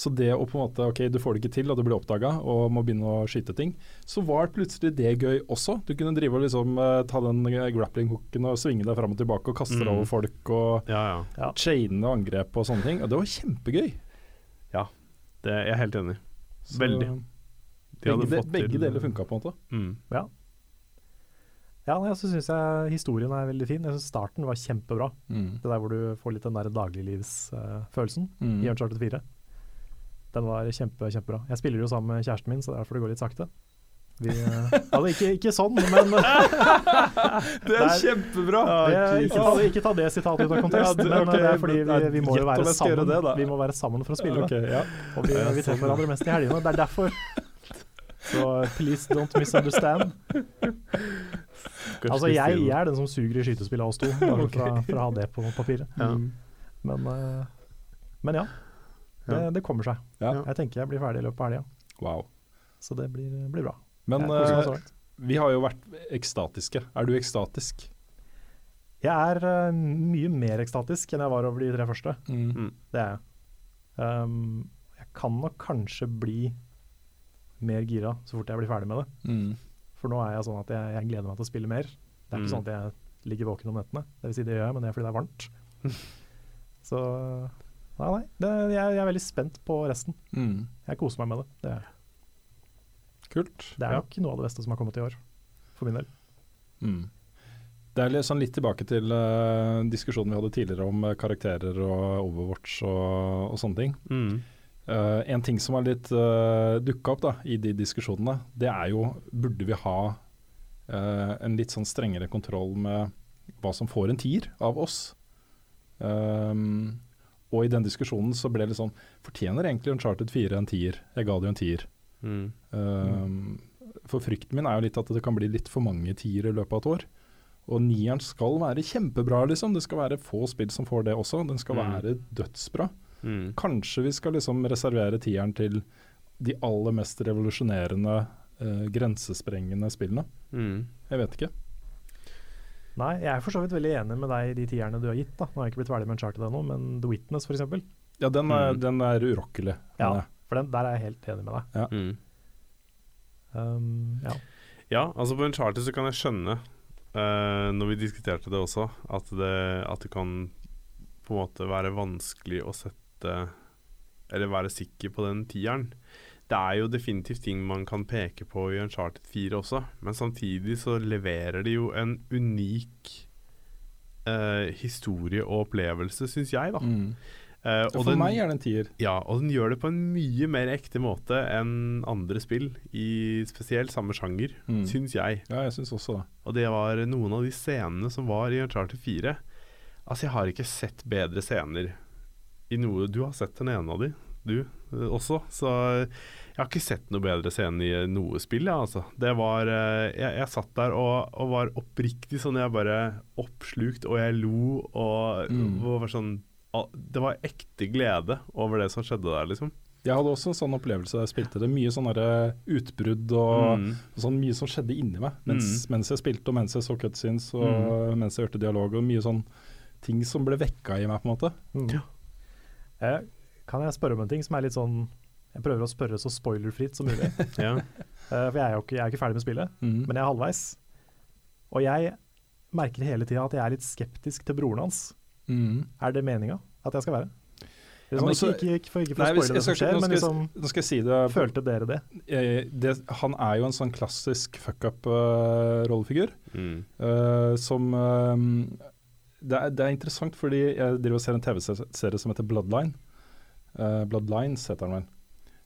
Så det å på en måte, ok, du får det ikke til, og du blir oppdaga og må begynne å skyte ting, så var plutselig det gøy også. Du kunne drive og liksom eh, ta den grappling-hooken og svinge deg fram og tilbake og kaste deg Mm. over folk og Ja, ja. chaine angrep og sånne ting. Og det var kjempegøy. Ja, Det er jeg helt enig i. Veldig. De hadde Begge, de, begge til- deler funka på en måte. Mm. Ja, nei, så syns jeg historien er veldig fin. Jeg synes starten var kjempebra. Det der hvor du får litt den der dagliglivsfølelsen Mm. i Uncharted 4. Den var kjempe, kjempebra. Jeg spiller jo sammen med kjæresten min, så det er derfor det går litt sakte. Vi, eh, altså ikke, ikke sånn, men Det er kjempebra! det, ikke, ta, ikke ta det sitatet ut av kontekst. Ja, det- men ok, det er fordi vi, vi må jo være sammen. det, vi må være sammen for å spille Ok, det. ja. Og vi, vi treffer hverandre mest i helgene. Det er derfor. Så please don't misunderstand. Altså jeg, jeg er den som suger i skytespill av oss to, bare for, å- for å ha det på papiret. Ja. Men, eh, men ja, det, Ja. det kommer seg. Ja. Jeg tenker jeg blir ferdig i løpet av helga, Wow. så det blir, blir bra. Men langt. vi har jo vært ekstatiske. Er du ekstatisk? Jeg er uh, mye mer ekstatisk enn jeg var over de tre første. Mm. Det er jeg. Um, jeg kan nok kanskje bli mer gira så fort jeg blir ferdig med det. Mm. For nå er jeg sånn at jeg, jeg gleder meg til å spille mer. Det er Mm. ikke sånn at jeg ligger våken om nettene. Det vil si det gjør jeg, men det er fordi det er varmt. så nei, nei. Det, jeg, jeg er veldig spent på resten. Mm. Jeg koser meg med det. Det er, Kult. det er Ja. nok noe av det beste som har kommet i år, for min del. Mm. Det er litt, sånn litt tilbake til uh, diskusjonen vi hadde tidligere om uh, karakterer og Overwatch og, og sånne ting. Mm. Uh, en ting som har litt uh, dukka opp da, i de diskusjonene, det er jo burde vi ha en litt sånn strengere kontroll med hva som får en tier av oss. Um, og i den diskusjonen så ble det sånn Fortjener egentlig Uncharted 4 en tier? Jeg ga det jo en tier. Mm. Um, For frykten min er jo litt at det kan bli litt for mange tier i løpet av et år. Og nieren skal være kjempebra, liksom. Det skal være få spill som får det også. Den skal Mm. være dødsbra. Mm. Kanskje vi skal liksom reservere tieren til de aller mest revolusjonerende, eh, grensesprengende spillene. Mm. Jeg vet ikke. Nei, jeg er for så vidt veldig enig med deg i de tierne du har gitt. da. Nå har jeg ikke blitt ferdig med Uncharted ennå, men The Witness f.eks. Ja, den er, Mm. den er urokkelig. Ja, for den, der er jeg helt enig med deg. Mm. Um, ja. Ja, altså på Uncharted så kan jeg skjønne, uh, når vi diskuterte det også, at det, at det kan på en måte være vanskelig å sette Eller være sikker på den tieren. Det er jo definitivt ting man kan peke på i Uncharted 4 også, men samtidig så leverer de jo en unik eh, historie og opplevelse, syns jeg, da. mm. Eh, For den- meg er det en tier. ja, og den gjør det på en mye mer ekte måte enn andre spill, i spesielt samme sjanger, Mm. syns jeg. Ja, jeg syns også det. Og det var noen av de scenene som var i Uncharted 4. Altså, jeg har ikke sett bedre scener i noe Du har sett den ene av de, du eh, også. Så jeg Jeg har ikke sett noe bedre scene i noe spill, jeg, altså. Det var eh, jeg, jeg satt der og, og var oppriktig sånn Jeg bare oppslukt, og jeg lo, og, Mm. og var sånn Det var ekte glede over det som skjedde der, liksom. Jeg hadde også en sånn opplevelse da jeg spilte det. Mye sånne utbrudd og Mm. sånn mye som skjedde inni meg mens, mens jeg spilte og mens jeg så cutscenes og mens jeg hørte dialog. Og mye sånn ting som ble vekka i meg, på en måte. Mm. Ja. Eh, kan jeg spørre om en ting som er litt sånn Jeg prøver å spørre så spoilerfritt som mulig. Ja. uh, for jeg er jo ikke, jeg er ikke ferdig med spillet, men jeg er halvveis. Og jeg merker hele tida at jeg er litt skeptisk til broren hans. Mm. Er det meninga at jeg skal være? Ja, Liksom, så- ikke, ikke, for, ikke for Nei, å hvis- spoile det jeg som skal skjer, nå men skal liksom, Nå skal jeg si det, følte dere det? eh, det Han er jo en sånn klassisk fuck up-rollefigur. Mm. uh, som uh, det, er, det er interessant fordi jeg driver og ser en TV-serie som heter Bloodline. Eh, Bloodlines heter han vel.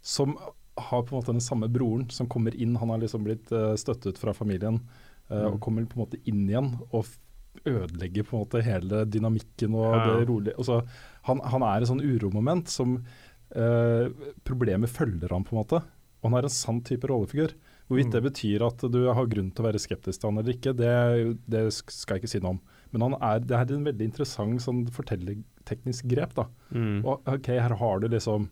Som har på en måte den samme broren som kommer inn. Han har liksom blitt uh, støttet fra familien uh, Mm. og kommer på en måte inn igjen og ødelegger på en måte hele dynamikken og Ja. det rolige. Altså, han, han er et sånn uromoment som eh, Problemet følger han på en måte. Og han er en sann type rollefigur. Hvorvidt Mm. det betyr at du har grunn til å være skeptisk til han eller ikke, det, det skal jeg ikke si noe om. Men han er, det er en veldig interessant sånn fortellerteknisk grep. da. Mm. Og ok, her har du liksom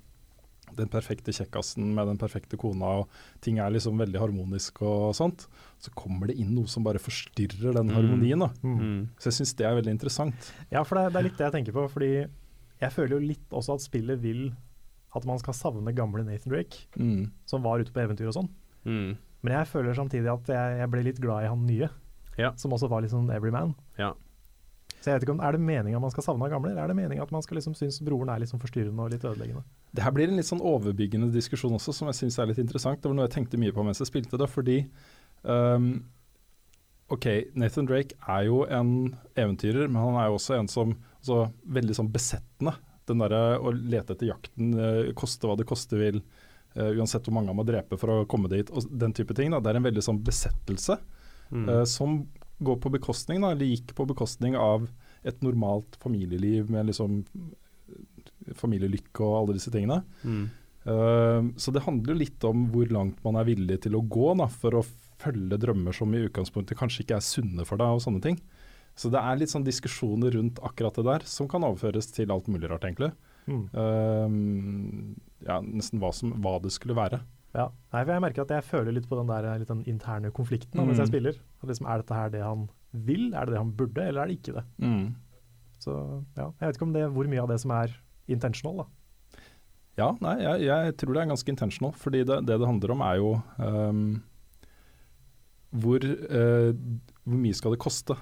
den perfekte kjekkasen med den perfekte kona, og ting er liksom veldig harmonisk og sånt. Så kommer det inn noe som bare forstyrrer den Mm. harmonien. da. Mm. Mm. Så jeg syns det er veldig interessant. Ja, for det, det er litt det jeg tenker på. Fordi jeg føler jo litt også at spillet vil at man skal savne gamle Nathan Drake, Mm. som var ute på eventyr og sånn. Mm. Men jeg føler samtidig at jeg, jeg ble litt glad i han nye, Ja. som også var litt sånn everyman. Ja. Så jeg vet ikke om Er det meninga man skal savne han gamle, eller er det meninga at man skal liksom synes broren er sånn forstyrrende og litt ødeleggende? Det her blir en litt sånn overbyggende diskusjon også, som jeg syns er litt interessant. Det var noe jeg tenkte mye på mens jeg spilte det, fordi um, OK, Nathan Drake er jo en eventyrer, men han er jo også en som altså, Veldig sånn besettende. Den derre å lete etter jakten, uh, koste hva det koste vil, Uh, uansett hvor mange han må drepe for å komme dit, og den type ting. Da. Det er en veldig sånn besettelse Mm. uh, som går på bekostning, da, eller gikk på bekostning av et normalt familieliv med liksom eh, familielykke og alle disse tingene. Mm. Uh, så det handler jo litt om hvor langt man er villig til å gå da, for å følge drømmer som i utgangspunktet kanskje ikke er sunne for deg, og sånne ting. Så det er litt sånn diskusjoner rundt akkurat det der, som kan overføres til alt mulig rart, egentlig. Mm. Uh, ja, nesten hva, som, hva det skulle være. Ja. Nei, for jeg merker at jeg føler litt på den der litt den interne konflikten mm. mens Mm. jeg spiller. Liksom, er dette her det han vil, er det det han burde, eller er det ikke det? Så ja, jeg vet ikke om det, hvor mye av det som er intentional, da. Ja, nei, jeg, jeg tror det er ganske intentional. Fordi det det, det handler om er jo um, hvor, uh, hvor mye skal det koste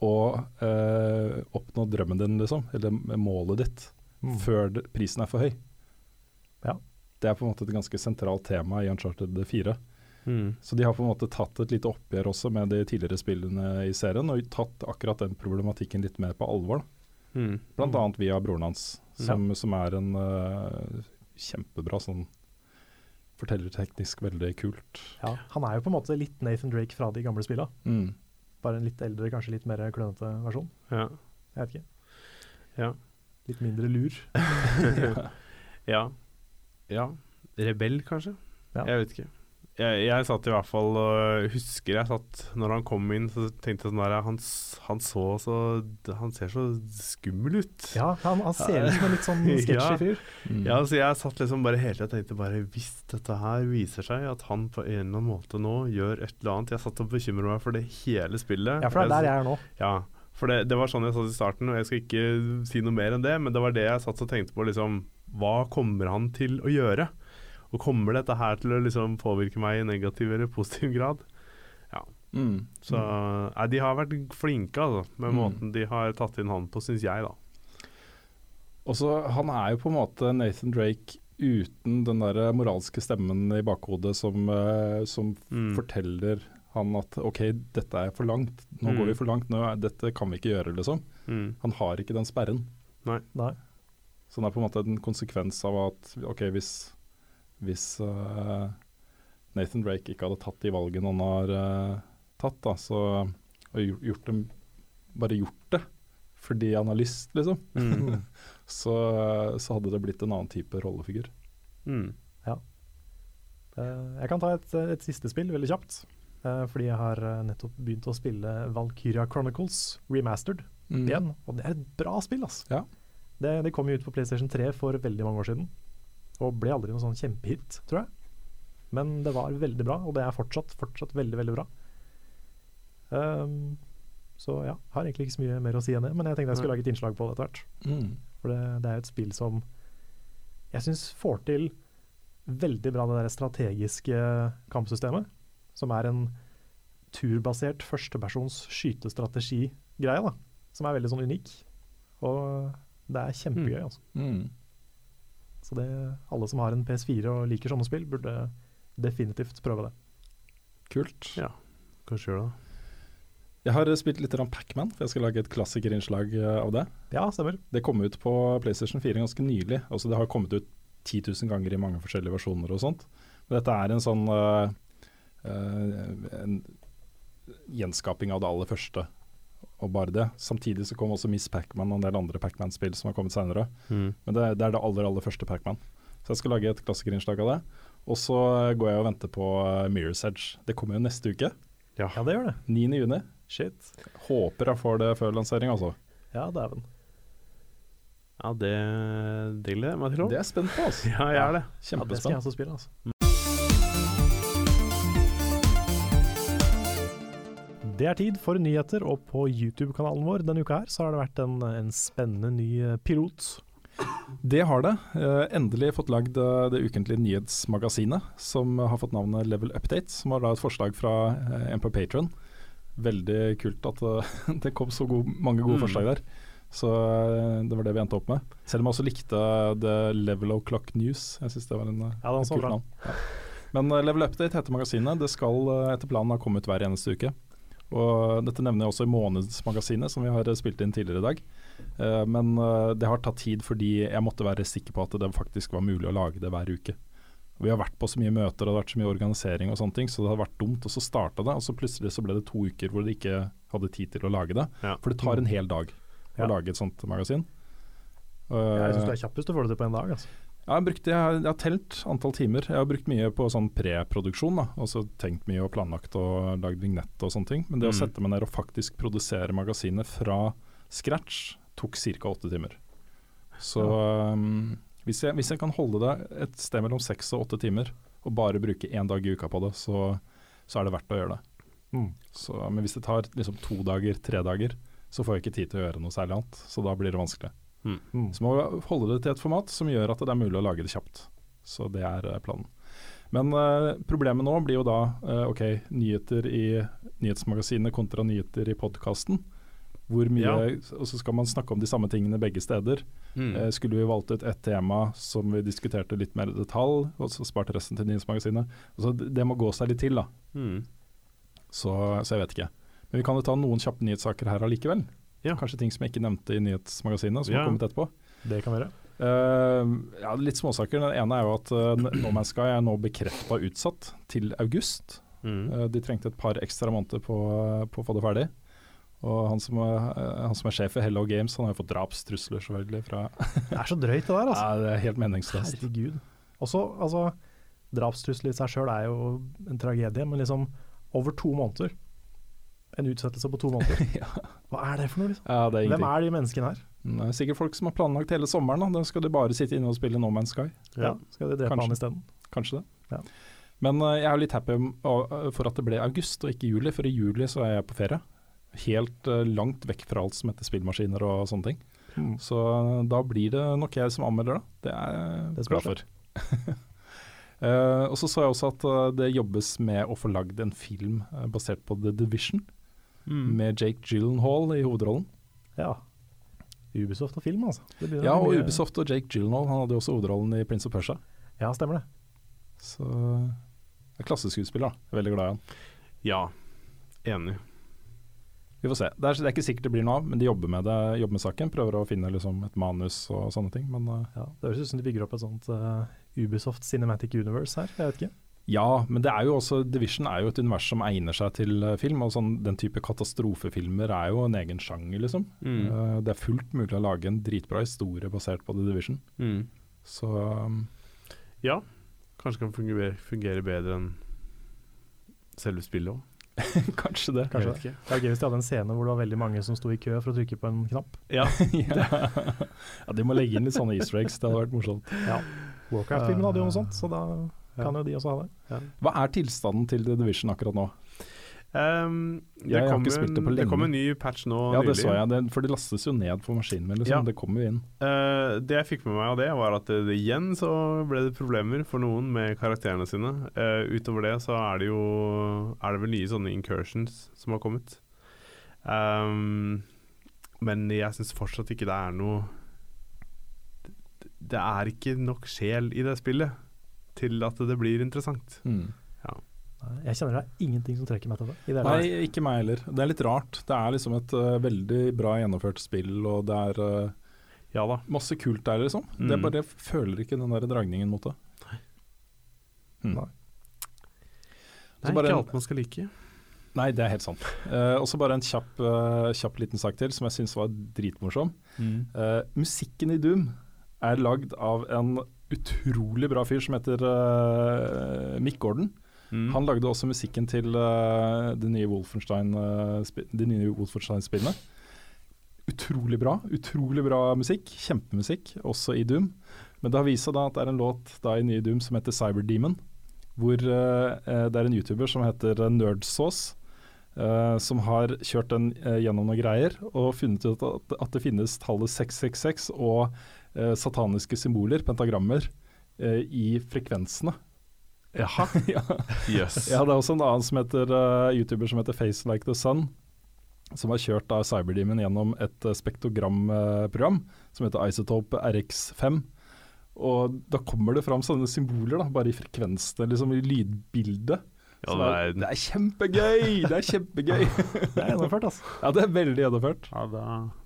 å uh, oppnå drømmen din, liksom? Eller målet ditt, Mm. før prisen er for høy. Ja. Det er på en måte et ganske sentralt tema i Uncharted 4. Mm. Så de har på en måte tatt et lite oppgjør også med de tidligere spillene i serien, og tatt akkurat den problematikken litt mer på alvor. Mm. Blant Mm. annet via broren hans, som, som er en uh, kjempebra sånn fortellerteknisk veldig kult. Ja, han er jo på en måte litt Nathan Drake fra de gamle spilla. Mm. Bare en litt eldre, kanskje litt mer klønete versjon. Ja. Jeg vet ikke. Ja. Litt mindre lur. ja. Ja. Rebell, kanskje? Ja. Jeg vet ikke. Jeg, jeg satt i hvert fall og husker jeg satt Når han kom inn, så tenkte jeg sånn der Han, han så så Han ser så skummel ut. Ja, han, han ser ut som en litt sånn sketchy Ja. fyr. Mm. Ja, så jeg satt liksom bare hele tida og tenkte bare Hvis dette her viser seg at han på en eller annen måte nå gjør et eller annet Jeg satt og bekymra meg for det hele spillet. Ja, for det er der jeg er nå. Ja, for det, det var sånn jeg satt i starten, og jeg skal ikke si noe mer enn det, men det var det jeg satt og tenkte på, liksom Hva kommer han til å gjøre? Og kommer dette her til å liksom påvirke meg i negativ eller positiv grad? Mm. Så nei, de har vært flinke, altså, med Mm. måten de har tatt inn han på, syns jeg, da. Og så Han er jo på en måte Nathan Drake uten den der moralske stemmen i bakhodet som, eh, som Mm. forteller han at OK, dette er for langt. Nå Mm. går vi for langt. Nå dette kan vi ikke gjøre, liksom. Mm. Han har ikke den sperren. Nei. Nei. Så det er på en måte en konsekvens av at OK, hvis, hvis uh, Nathan Drake ikke hadde tatt de valgene han har uh, tatt, da, så og gjort, dem, bare gjort det fordi han har lyst, liksom, Mm. så, så hadde det blitt en annen type rollefigur. Mm. Eh, jeg kan ta et, et siste spill veldig kjapt. fordi jeg har nettopp begynt å spille Valkyria Chronicles remastered Mm. igjen. Og det er et bra spill, altså. Ja. Det, det kom jo ut på PlayStation 3 for veldig mange år siden. Og ble aldri noen sånn kjempehit, tror jeg. Men det var veldig bra, og det er fortsatt, fortsatt veldig, veldig bra. Um, så ja, har egentlig ikke så mye mer å si enn det, men jeg tenkte jeg skulle lage et innslag på det etter hvert. Mm. For det, det er jo et spill som jeg syns får til veldig bra det der strategiske kampsystemet, som er en turbasert førstepersons skytestrategi-greie, da. Som er veldig sånn unik. Og det er kjempegøy, Mm. altså. Mm. Så det, alle som har en PS4 og liker sånne spill, burde definitivt prøve det. Kult. Ja, kanskje gjør det. Jeg har spilt litt Pacman, Pac-Man, for jeg skal lage et klassikerinnslag eh, av det. Ja, stemmer. Det kom ut på PlayStation 4 ganske nylig. Altså Det har kommet ut 10 000 ganger i mange forskjellige versjoner og sånt. Men dette er en sånn uh, uh, En gjenskaping av det aller første, og bare det. Samtidig så kom også Miss Pac-Man og en del andre Pac-Man-spill som har kommet seinere. Mm. Men det, det er det aller, aller første Pac-Man. Så jeg skal lage et klassikerinnslag av det. Og så går jeg og venter på uh, Mirror's Edge. Det kommer jo neste uke. Ja, det gjør det. 9. juni. Shit. Håper jeg får det før lansering, altså. Ja, dæven. Ja, det, det gleder jeg meg til. Det er jeg spent på, altså. Ja, jeg er det. Ja, det skal jeg også spille, altså. Det er tid for nyheter, og på YouTube-kanalen vår denne uka her så har det vært en, en spennende ny eh, pilot. Det har det. Eh, endelig fått lagd eh, det ukentlige nyhetsmagasinet, som har fått navnet Level Update. Som har da et forslag fra en på Patron. Veldig kult at det kom så gode, mange gode Mm. forslag der. Så det var det vi endte opp med. Selv om jeg også likte The Level Clock News. Jeg syns det var en, Ja, en kult navn. Ja. Men Level Update heter magasinet. Det skal etter planen ha kommet hver eneste uke. Og dette nevner jeg også i Månedsmagasinet, som vi har eh, spilt inn tidligere i dag. Eh, men eh, det har tatt tid fordi jeg måtte være sikker på at det faktisk var mulig å lage det hver uke. Vi har vært på så mye møter og det har vært så mye organisering og sånne ting, så det har vært dumt. Og så starta det, og så plutselig så ble det to uker hvor de ikke hadde tid til å lage det. Ja. For det tar en hel dag Ja. å lage et sånt magasin. Jeg syns du Eh, er kjapp hvis du får det til på en dag. Altså. Ja, jeg, brukt, jeg, har, jeg har telt antall timer. Jeg har brukt mye på sånn preproduksjon. Altså tenkt mye og planlagt og lagd vignett og sånne ting. Men det å Mm. sette meg ned og faktisk produsere magasinet fra scratch tok ca. åtte timer. Så um, hvis, jeg, hvis jeg kan holde det et sted mellom seks og åtte timer, og bare bruke én dag i uka på det, så, så er det verdt å gjøre det. Mm. Så, men hvis det tar liksom to dager, tre dager, så får jeg ikke tid til å gjøre noe særlig annet. Så da blir det vanskelig. Mm. Så må vi holde det til et format som gjør at det er mulig å lage det kjapt. Så det er eh, planen. Men uh, problemet nå blir jo da uh, ok, nyheter i nyhetsmagasinet kontra nyheter i podkasten. Hvor mye Ja. Og så skal man snakke om de samme tingene begge steder. Mm. Uh, skulle vi valgt ut ett tema som vi diskuterte litt mer i detalj, og så spart resten til nyhetsmagasinet. Altså, det, det må gå seg litt til, da. Mm. Så, så jeg vet ikke. Men vi kan jo ta noen kjappe nyhetssaker her allikevel. Ja. Kanskje ting som jeg ikke nevnte i nyhetsmagasinet, som Ja. har kommet etterpå. Det kan være. Eh, ja, litt småsaker. Den ene er jo at uh, No Man's Sky er nå bekrefta utsatt til august. Mm. Uh, de trengte et par ekstra måneder på, på å få det ferdig. Og han som, er, eh, han som er sjef i Hello Games, han har jo fått drapstrusler selvfølgelig fra Det er så drøyt, det der. altså. Ja, det er helt meningsløst. Herregud. Også, altså, drapstrusler i seg sjøl er jo en tragedie, men liksom over to måneder. En utsettelse på to måneder. ja. Hva er det for noe? liksom? ja, er Hvem er de menneskene her? Det er sikkert folk som har planlagt hele sommeren. Da. Da skal de bare sitte inne og spille No Man's Sky. Ja. Skal de drepe Kanskje. han isteden? Kanskje det. Ja. Men uh, jeg er litt happy for at det ble august og ikke juli, for i juli så er jeg på ferie. Helt uh, langt vekk fra alt som heter spillmaskiner og sånne ting. Mm. Så uh, da blir det nok jeg som anmelder, da. Det er jeg glad for. Og så så jeg også at det jobbes med å få lagd en film basert på The Division, Mm. med Jake Gyllenhaal i hovedrollen. Ja. Ubisoft og film, altså. Ja, og mye- Ubisoft og Jake Gyllenhaal, han hadde jo også hovedrollen i Prince of Persia. Ja, stemmer det. Så det er klasseskuespiller, da. Er veldig glad i han. Ja, enig. Vi får se. Det er, det er ikke sikkert det blir noe av, men de jobber med det, jobber med saken. Prøver å finne liksom, et manus og sånne ting. Men uh, Ja, det høres ut som de bygger opp et sånt uh, Ubisoft Cinematic Universe her. Jeg vet ikke. Ja, men det er jo også Division er jo et univers som egner seg til eh, film. Og sånn, den type katastrofefilmer er jo en egen sjanger, liksom. Mm. Uh, det er fullt mulig å lage en dritbra historie basert på The Division. Mm. Så um, Ja, Kanskje kan fungere, fungere bedre enn selve spillet òg. Kanskje det. Kanskje Jeg. Det er gøy hvis de hadde en scene hvor det var veldig mange som sto i kø for å trykke på en knapp. Ja. ja. ja, de må legge inn litt sånne easter eggs. Det hadde vært morsomt. Warcraft-filmen hadde jo noe sånt, så da kan jo de også ha det. Hva er tilstanden til The Division akkurat nå? Um, det, Jeg har kom ikke spilt det på en, det kom en ny patch nå Ja, det nylig. så jeg. Det, for det lastes jo ned på maskinen min. Liksom. Ja. Det kommer jo inn. Uh, det jeg fikk med meg av det, var at det, det igjen så ble det problemer for noen med karakterene sine. Uh, utover det så er det jo Er det vel nye sånne incursions som har kommet. Um, men jeg syns fortsatt ikke det er noe det, det er ikke nok sjel i det spillet til at det blir interessant. Mm. Ja. Jeg kjenner det er ingenting som trekker meg til det. I det Nei, der. ikke meg heller. Det er litt rart. Det er liksom et uh, veldig bra gjennomført spill, og det er uh, Ja da. masse kult der, liksom. Mm. Det er bare jeg føler ikke den der dragningen mot det. Mm. Nei. Det er ikke alt man skal like. Nei, det er helt sant. Uh, og så bare en kjapp, uh, kjapp liten sak til som jeg syns var dritmorsom. Eh, musikken i Doom er lagd av en utrolig bra fyr som heter uh, Mick Gordon. Mm. Han lagde også musikken til uh, de nye Wolfenstein-spillene. Uh, nye Wolfenstein-spillene. Utrolig bra. Utrolig bra musikk. Kjempemusikk, også i Doom. Men det har vist seg da at det er en låt da i nye Doom som heter Cyberdemon. Hvor eh, det er en YouTuber som heter Nerdsauce. Uh, som har kjørt den gjennom noen greier og funnet ut at, at det finnes tallet 666 og sataniske symboler, pentagrammer, eh, i frekvensene. Jaha. ja. Yes. Ja, det er også en annen som heter, eh, YouTuber som heter Face Like the Sun, som har kjørt da Cyberdemon gjennom et spektogramprogram som heter Isotope RX5. Og da kommer det fram sånne symboler, da, bare i frekvensene, liksom i lydbildet. Ja, det det, er- er, det er kjempegøy! Det er kjempegøy! Det er gjennomført, altså. ja, det er veldig gjennomført. Ja, da,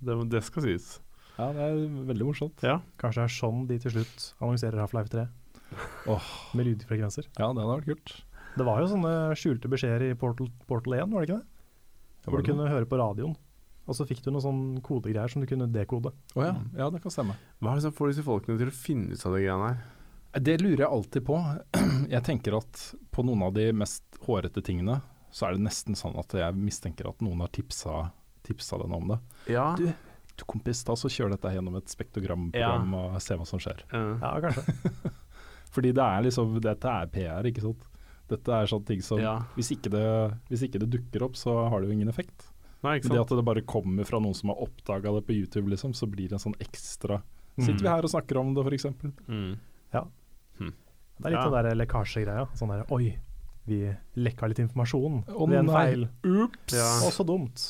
det, det skal sies. Ja, det er veldig morsomt. Ja. Kanskje det er sånn de til slutt annonserer Half-Life 3. Åh. Med lydfrekvenser. Ja, det hadde vært kult. Det var jo sånne skjulte beskjeder i Portal, Portal 1, var det ikke det? Hvor du kunne høre på radioen. Og så fikk du noen sånne kodegreier som du kunne dekode. Å ja. ja, det kan stemme. Hva er det som får disse folkene til å finne ut av de greiene her? Det lurer jeg alltid på. Jeg tenker at på noen av de mest hårete tingene, så er det nesten sånn at jeg mistenker at noen har tipsa, tipsa den om det. Ja. Du, du kompis, ta så kjør dette gjennom et spektrogramprogram og se hva som skjer. Ja, kanskje. Fordi det er liksom, dette er PR, ikke sant. Dette er sånne ting som ja. hvis, ikke det, hvis ikke det dukker opp, så har det jo ingen effekt. Nei, ikke Det at det bare kommer fra noen som har oppdaga det på YouTube, liksom, så blir det en sånn ekstra Sitter vi her og snakker om det, f.eks.? Mm. Det er litt Ja. den der lekkasjegreia. Sånn der Oi, vi lekka litt informasjon Å ved en nei. feil. Ups! Ja. Og så dumt.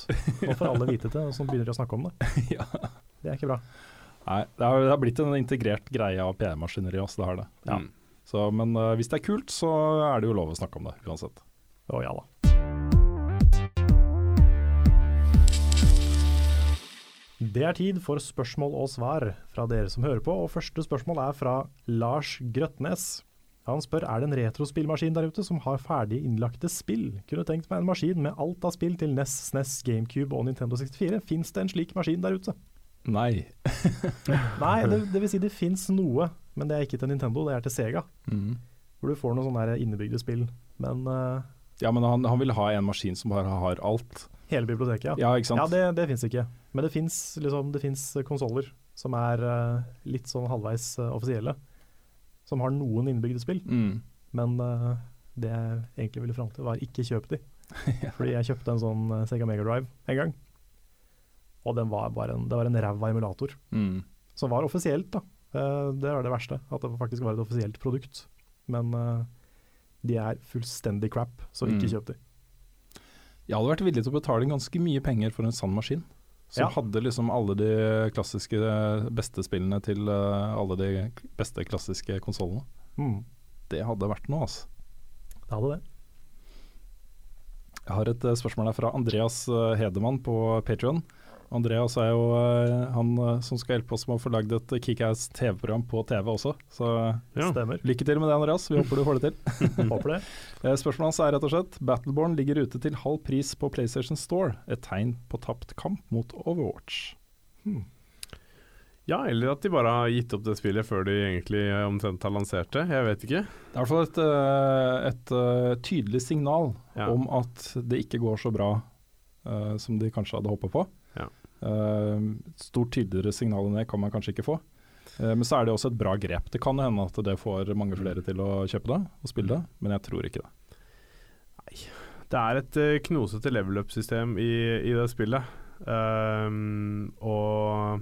Nå får alle vite det, og så begynner de å snakke om det. Ja. Det er ikke bra. Nei, det har, det har blitt en integrert greie av PR-maskineri også, det har det. Ja. Mm. Så, men uh, hvis det er kult, så er det jo lov å snakke om det, uansett. Å ja da. Det er tid for spørsmål og svar fra dere som hører på, og første spørsmål er fra Lars Grøtnes. Han spør er det en retrospillmaskin der ute som har ferdig innlagte spill. Kunne tenkt meg en maskin med alt av spill til NES, SNES, GameCube og Nintendo 64. Fins det en slik maskin der ute? Nei. Nei, det, det vil si det fins noe, men det er ikke til Nintendo, det er til Sega. Mm. Hvor du får noen sånne innebygde spill. Men uh, Ja, men han, han vil ha en maskin som bare har alt. hele biblioteket, ja. Ja, ikke sant? Ja, det, det fins ikke. Men det fins liksom, konsoller som er uh, litt sånn halvveis uh, offisielle. Som har noen innebygde spill. Mm. Men uh, det jeg egentlig ville fram til, var ikke kjøp de. Fordi jeg kjøpte en sånn eh, Sega Mega Drive en gang. Og den var bare en, det var en ræva emulator. Mm. Som var offisielt, da. Uh, det var det verste. At det faktisk var et offisielt produkt. Men uh, de er fullstendig crap, så ikke Mm. kjøp de. Jeg hadde vært villig til å betale ganske mye penger for en sann maskin. Som Ja. hadde liksom alle de klassiske eh, beste spillene til eh, alle de beste klassiske konsollene. Mm. Det hadde vært noe, altså. Det hadde det. Jeg har et eh, spørsmål her fra Andreas Hedemann på Patreon. Andreas er jo eh, han eh, som skal hjelpe oss med å få lagd et Kickass TV-program på TV også. Så Ja. Stemmer. lykke til med det, Andreas. Vi håper du får det til. Håper det. Eh, Spørsmålet hans er rett og slett Battleborn ligger ute til halv pris på PlayStation Store. Et tegn på tapt kamp mot Overwatch. Ja, eller at de bare har gitt opp det spillet før de egentlig omtrent har lansert det. Jeg vet ikke. Det er i hvert fall et, et, et tydelig signal Ja. om at det ikke går så bra uh, som de kanskje hadde håpet på. Eh, stort tydeligere signal enn det kan man kanskje ikke få. Eh, men så er det også et bra grep. Det kan hende at det får mange flere til å kjøpe det og spille det, men jeg tror ikke det. Nei. Det er et uh, knosete level up-system i, i det spillet. Um, og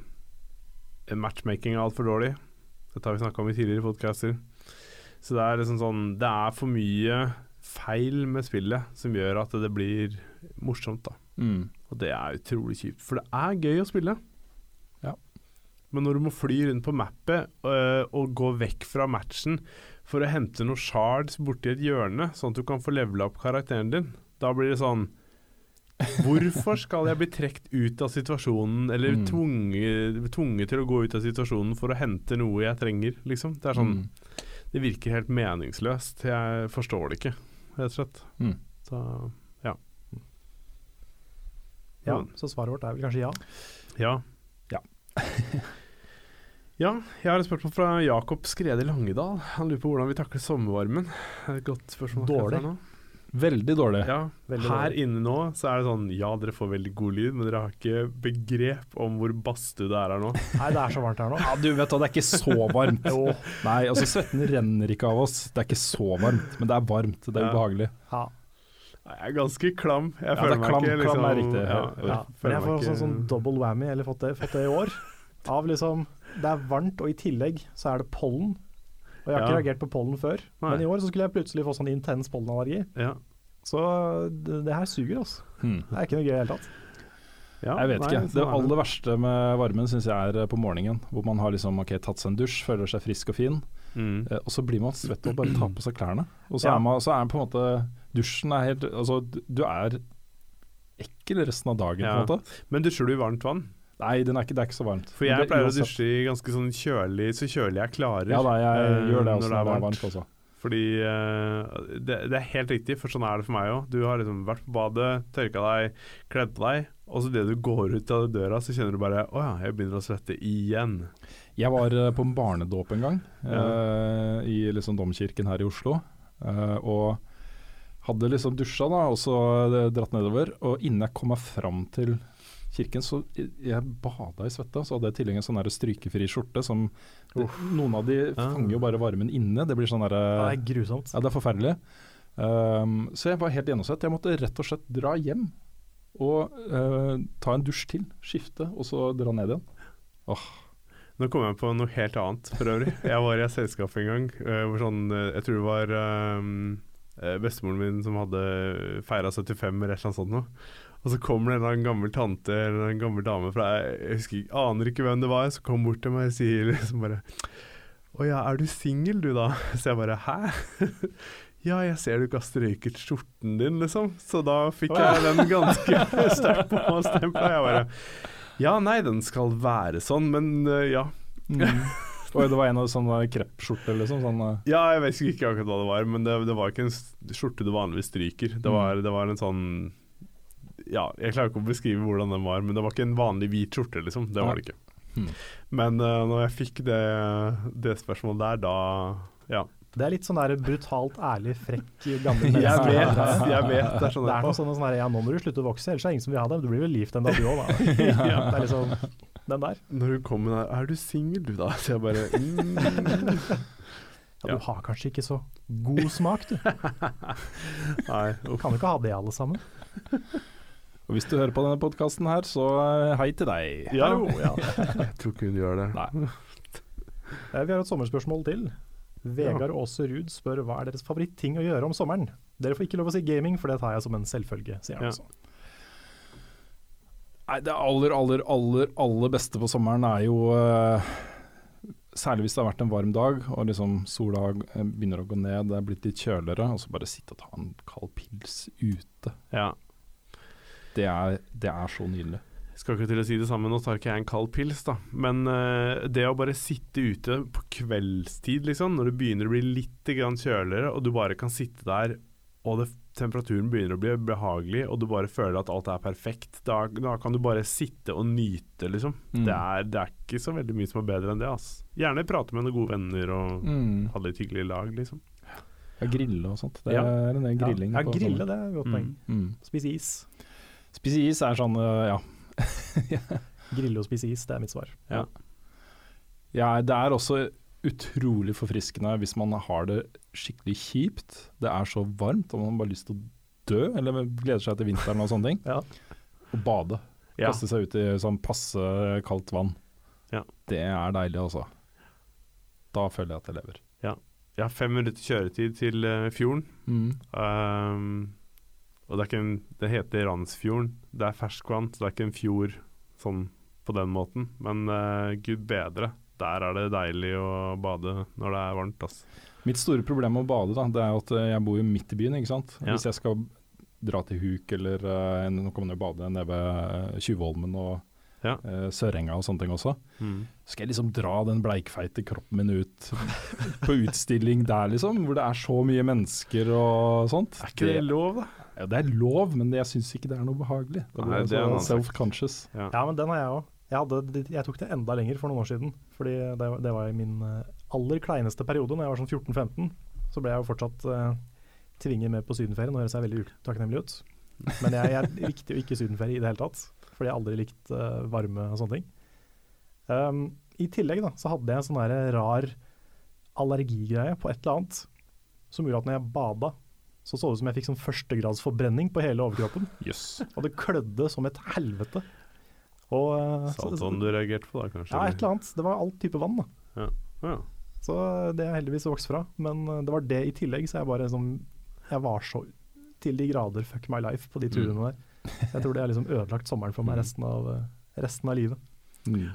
matchmaking er altfor dårlig. Dette har vi snakka om i tidligere podcaster. Så det er liksom sånn Det er for mye feil med spillet som gjør at det blir morsomt, da. Og det er utrolig kjipt, for det er gøy å spille. Ja. Men når du må fly rundt på mappet øh, og gå vekk fra matchen for å hente noen shards borti et hjørne, sånn at du kan få levela opp karakteren din, da blir det sånn Hvorfor skal jeg bli trukket ut av situasjonen, eller Mm. tvunget, tvunget til å gå ut av situasjonen for å hente noe jeg trenger, liksom? Det er sånn Mm. Det virker helt meningsløst. Jeg forstår det ikke, rett og slett. Mm. Så ja. Ja, så svaret vårt er vel kanskje ja. Ja. Ja. ja, jeg har et spørsmål fra Jakob Skrede Langedal. Han lurer på hvordan vi takler sommervarmen. Det er et godt spørsmål. Dårlig. nå. Veldig dårlig. Ja, Veldig her dårlig. inne nå så er det sånn Ja, dere får veldig god lyd, men dere har ikke begrep om hvor badstue det er her nå. Nei, det er så varmt her nå. Ja, du vet da, det er ikke så varmt. Jo. Nei, altså svetten renner ikke av oss. Det er ikke så varmt, men det er varmt. Det er Ja. ubehagelig. Ja. Jeg er ganske klam. Jeg Ja, føler er meg klam- ikke liksom klam er riktig. Ja, Ja. Ja, men jeg får sånn, ikke- sånn double whammy, eller fått det, fått det i år. Av liksom Det er varmt, og i tillegg så er det pollen. Og jeg har ikke reagert på pollen før, Nei. men i år så skulle jeg plutselig få sånn intens pollenallergi. Ja. Så det, det her suger, altså. Hmm. Det er ikke noe gøy i det hele tatt. Ja, Jeg vet nei, ikke. sånn Det er aller verste med varmen syns jeg er eh, på morgenen. Hvor man har liksom ok, tatt seg en dusj, føler seg frisk og fin. Mm. Eh, og så blir man svett og bare tar på seg klærne. Og så, Ja. er man, så er på en måte Dusjen er helt Altså, du- er ekkel resten av dagen, Ja. på en måte. Men dusjer du i varmt vann? Nei, den er ikke, det er ikke så varmt. For jeg Det- pleier å dusje i ganske sånn kjølig, så kjølig jeg klarer. Ja da, jeg eh, gjør det også når det er varmt. også. Fordi eh, det, det er helt riktig, for sånn er det for meg òg. Du har liksom vært på badet, tørka deg, kledd på deg, og så idet du går ut av døra, så kjenner du bare Å ja, jeg begynner å svette igjen. Jeg var eh, på en barnedåp en gang, Ja. eh, i liksom domkirken her i Oslo. og hadde liksom dusja da, og så eh, dratt nedover. Og innen jeg kom meg fram til kirken, så jeg, bada i svette. Så hadde jeg i tillegg en sånn strykefri skjorte som det, Noen av de fanger jo bare varmen inne. Det blir sånn derre Det er grusomt. Ja, det er forferdelig. Um, så jeg var helt gjennomsvett. Jeg måtte rett og slett dra hjem og uh, ta en dusj til, skifte, og så dra ned igjen. Nå kom jeg på noe helt annet, for øvrig. Jeg var i et selskap en gang eh, hvor sånn eh, Jeg tror det var eh, bestemoren min som hadde feira 75 eller annet sånt noe. Og så kommer det en gammel tante eller en gammel dame fra Jeg husker, aner ikke hvem det var, som kom bort til meg og sier liksom bare Å ja, er du singel du da? Så jeg bare Hæ? Ja, jeg ser du ikke har strøyket skjorten din, liksom. Så da fikk jeg den ganske sterkt på meg stempla. Jeg bare Ja, nei, den skal være sånn, men ja. ja. Og det var en av sånne kreppskjorter, liksom. Sånn, eh, Ja, jeg vet ikke akkurat hva det var, men det, det var ikke en skjorte du vanligvis stryker. Det var, det var en sånn Ja, jeg klarer ikke å beskrive hvordan den var, men det var ikke en vanlig hvit skjorte, liksom. Det var det ikke. Hmm. Men uh, når jeg fikk det, det spørsmålet der, da Ja. Det er litt sånn der brutalt ærlig, frekk gammel Jeg vet, jeg vet. Det er sånn Det er noe sånn, der, ja, nå må du slutte å vokse, ellers er det ingen som vil ha deg. Du blir vel gift en dag du òg, da. Ja, det er liksom den der. Når hun kom med den der Er du singel, du, da? Så jeg bare mm, Ja, Ja. du har kanskje ikke så god smak, du. Nei, uff. Kan du ikke ha det, alle sammen. Og hvis du hører på denne podkasten her, så eh, hei til deg. Ja, Hallo, ja. jeg tror ikke hun gjør det. Nei. Eh, Vi har et sommerspørsmål til. Vegard Aase Ruud spør hva er deres favoritting å gjøre om sommeren? Dere får ikke lov å si gaming, for det tar jeg som en selvfølge, sier han Ja. også. Nei, det aller, aller, aller, aller beste på sommeren er jo eh, Særlig hvis det har vært en varm dag og liksom sola eh, begynner å gå ned, det er blitt litt kjøligere, og så bare sitte og ta en kald pils ute. Ja. Det er, det er så nydelig. Skal ikke til å si det samme, nå tar ikke jeg en kald pils, da. Men uh, det å bare sitte ute på kveldstid, liksom, når det begynner å bli litt grann kjøligere, og du bare kan sitte der og det, temperaturen begynner å bli behagelig, og du bare føler at alt er perfekt, da, da kan du bare sitte og nyte, liksom. Mm. Det, er, det er ikke så veldig mye som er bedre enn det. ass. Gjerne prate med noen gode venner og Mm. ha litt hyggelig lag, liksom. Ja, grille og sånt. Det Ja. er en del grilling. Ja, ja grille, det er et godt Mm. poeng. Mm. Spise is. Spise is er sånn, øh, ja. Grille og spise is, det er mitt svar. ja. Det er også utrolig forfriskende hvis man har det skikkelig kjipt. Det er så varmt, og man har bare lyst til å dø, eller gleder seg til vinteren og sånne ting. Ja. Og bade. Ja. Kaste seg ut i sånn passe kaldt vann. Ja. Det er deilig, altså. Da føler jeg at jeg lever. Jeg har fem minutter kjøretid til eh, fjorden. Mm. Um, og det, en, det heter Randsfjorden. Det er ferskvann, så det er ikke en fjord sånn på den måten. Men uh, gud bedre, der er det deilig å bade når det er varmt. ass. Mitt store problem med å bade, da, det er at eh, jeg bor jo midt i byen, ikke sant. Ja. Hvis jeg skal dra til Huk eller uh, Nå kan man jo bade nede ved eh, Tjuvholmen og Ja. uh, Sørenga og sånne ting også. Skal jeg liksom dra den bleikfeite kroppen min ut på utstilling der, liksom? Hvor det er så mye mennesker og sånt. Er ikke det lov, da? Ja, det er lov, men jeg syns ikke det er noe behagelig. Da blir Nei, jeg det er så self-conscious. Ja. Ja, men den har jeg òg. Jeg, hadde- jeg tok det enda lenger for noen år siden. Fordi det, det var i min eh, aller kleineste periode, når jeg var sånn 14-15. Så ble jeg jo fortsatt uh, tvinget med på sydenferie. Nå høres jeg veldig utakknemlig ut. Men jeg, jeg likte jo ikke sydenferie i det hele tatt. Fordi jeg aldri likte eh, varme og sånne ting. Um, I tillegg da, så hadde jeg en sånn der rar allergigreie på et eller annet. Som gjorde at når jeg bada, så så det ut som jeg fikk sånn førstegradsforbrenning på hele overkroppen. Yes. Og det klødde som et helvete. Og, eh, Saltvann du reagerte på da, kanskje? ja, et eller annet. Det var all type vann, da. Ja. Så det har jeg heldigvis vokst fra. Men eh, det var det i tillegg, så jeg bare liksom Jeg var så til de grader fuck my life på de turene der. Jeg tror det har liksom ødelagt sommeren for meg resten av, eh, resten av livet. Mm.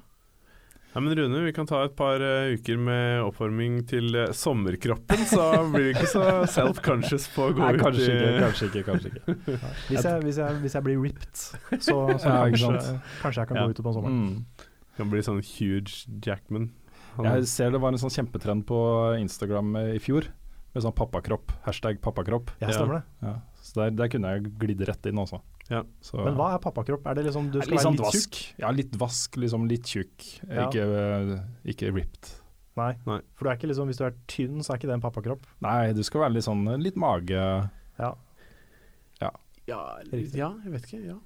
Ja, men Rune, vi kan ta et par uh, uker med oppvarming til uh, sommerkroppen, så blir du ikke så self-conscious på å gå Nei, ut kanskje i ikke, kanskje ikke. kanskje ikke. Hvis jeg, hvis jeg, hvis jeg blir ripped, så, så Ja, kanskje, kanskje jeg kan Ja. gå ut på en sommer. Mm. Kan bli sånn huge Jackman. Han- Jeg ser det var en sånn kjempetrend på Instagram eh, i fjor, med sånn pappakropp. Hashtag pappakropp. Ja, stemmer det. Ja. Så der, der kunne jeg glidd rett inn også. Ja. Så, Men hva er pappakropp? Er det liksom du skal litt være sånn litt tjukk? Ja, litt vask, liksom litt tjukk. Ja. Ikke, eh, ikke ripped. Nei. Nei. For du er ikke liksom, hvis du er tynn, så er ikke det en pappakropp. Nei, du skal være litt sånn litt mage Ja. Ja, ja, ja, jeg vet ikke. Ja.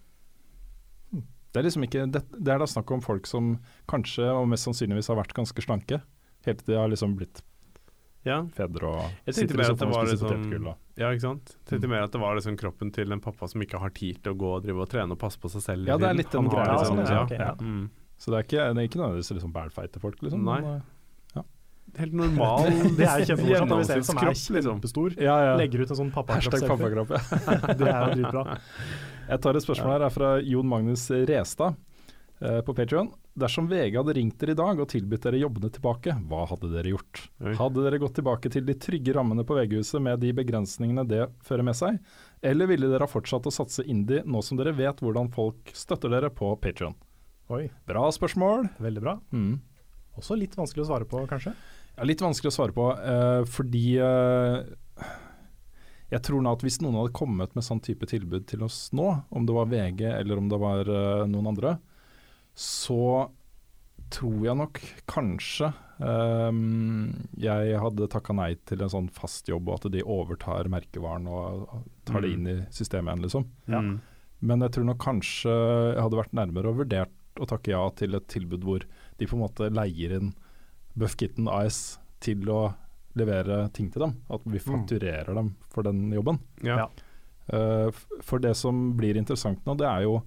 Det er liksom ikke Det, det er da snakk om folk som kanskje og mest sannsynligvis har vært ganske slanke. Helt til de har liksom blitt ja. fedre og Jeg tenkte mer at det var liksom Ja, ikke sant. Tenkte mer at det var liksom kroppen til en pappa som ikke har tid til å gå og drive og trene og passe på seg selv. Ja, det er litt den greia, liksom- sånn, ja, ja. ja. Mm. Så det er ikke, det er ikke nødvendigvis liksom bælfeite folk, liksom. Nei. men, Helt normal Det er kjempemorsomt hvis en som er liksom. kjempestor, eh, ja, ja. legger ut en sånn pappakropp-selfie. pappakropp, ja. Det er jo dritbra. Jeg tar et spørsmål her er fra Jon Magnus Restad eh, på Patreon. Dersom VG hadde ringt dere i dag og tilbudt dere jobbene tilbake, hva hadde dere gjort? Hadde dere gått tilbake til de trygge rammene på VG-huset med de begrensningene det fører med seg, eller ville dere ha fortsatt å satse indie nå som dere vet hvordan folk støtter dere på Patreon? Oi, Bra spørsmål. veldig bra. Mm. Også litt vanskelig å svare på, kanskje. Ja, litt vanskelig å svare på, uh, fordi uh, jeg tror nå at hvis noen hadde kommet med sånn type tilbud til oss nå, om det var VG eller om det var uh, noen andre, så tror jeg nok kanskje um, jeg hadde takka nei til en sånn fast jobb, og at de overtar merkevaren og tar det Mm. inn i systemet igjen, liksom. Ja. Mm. Men jeg tror nok kanskje jeg hadde vært nærmere og vurdert å takke ja til et tilbud hvor de på en måte leier inn Buff Kitten AS til å levere ting til dem. At vi fakturerer dem for den jobben. Ja. Eh, for det som blir interessant nå, det er jo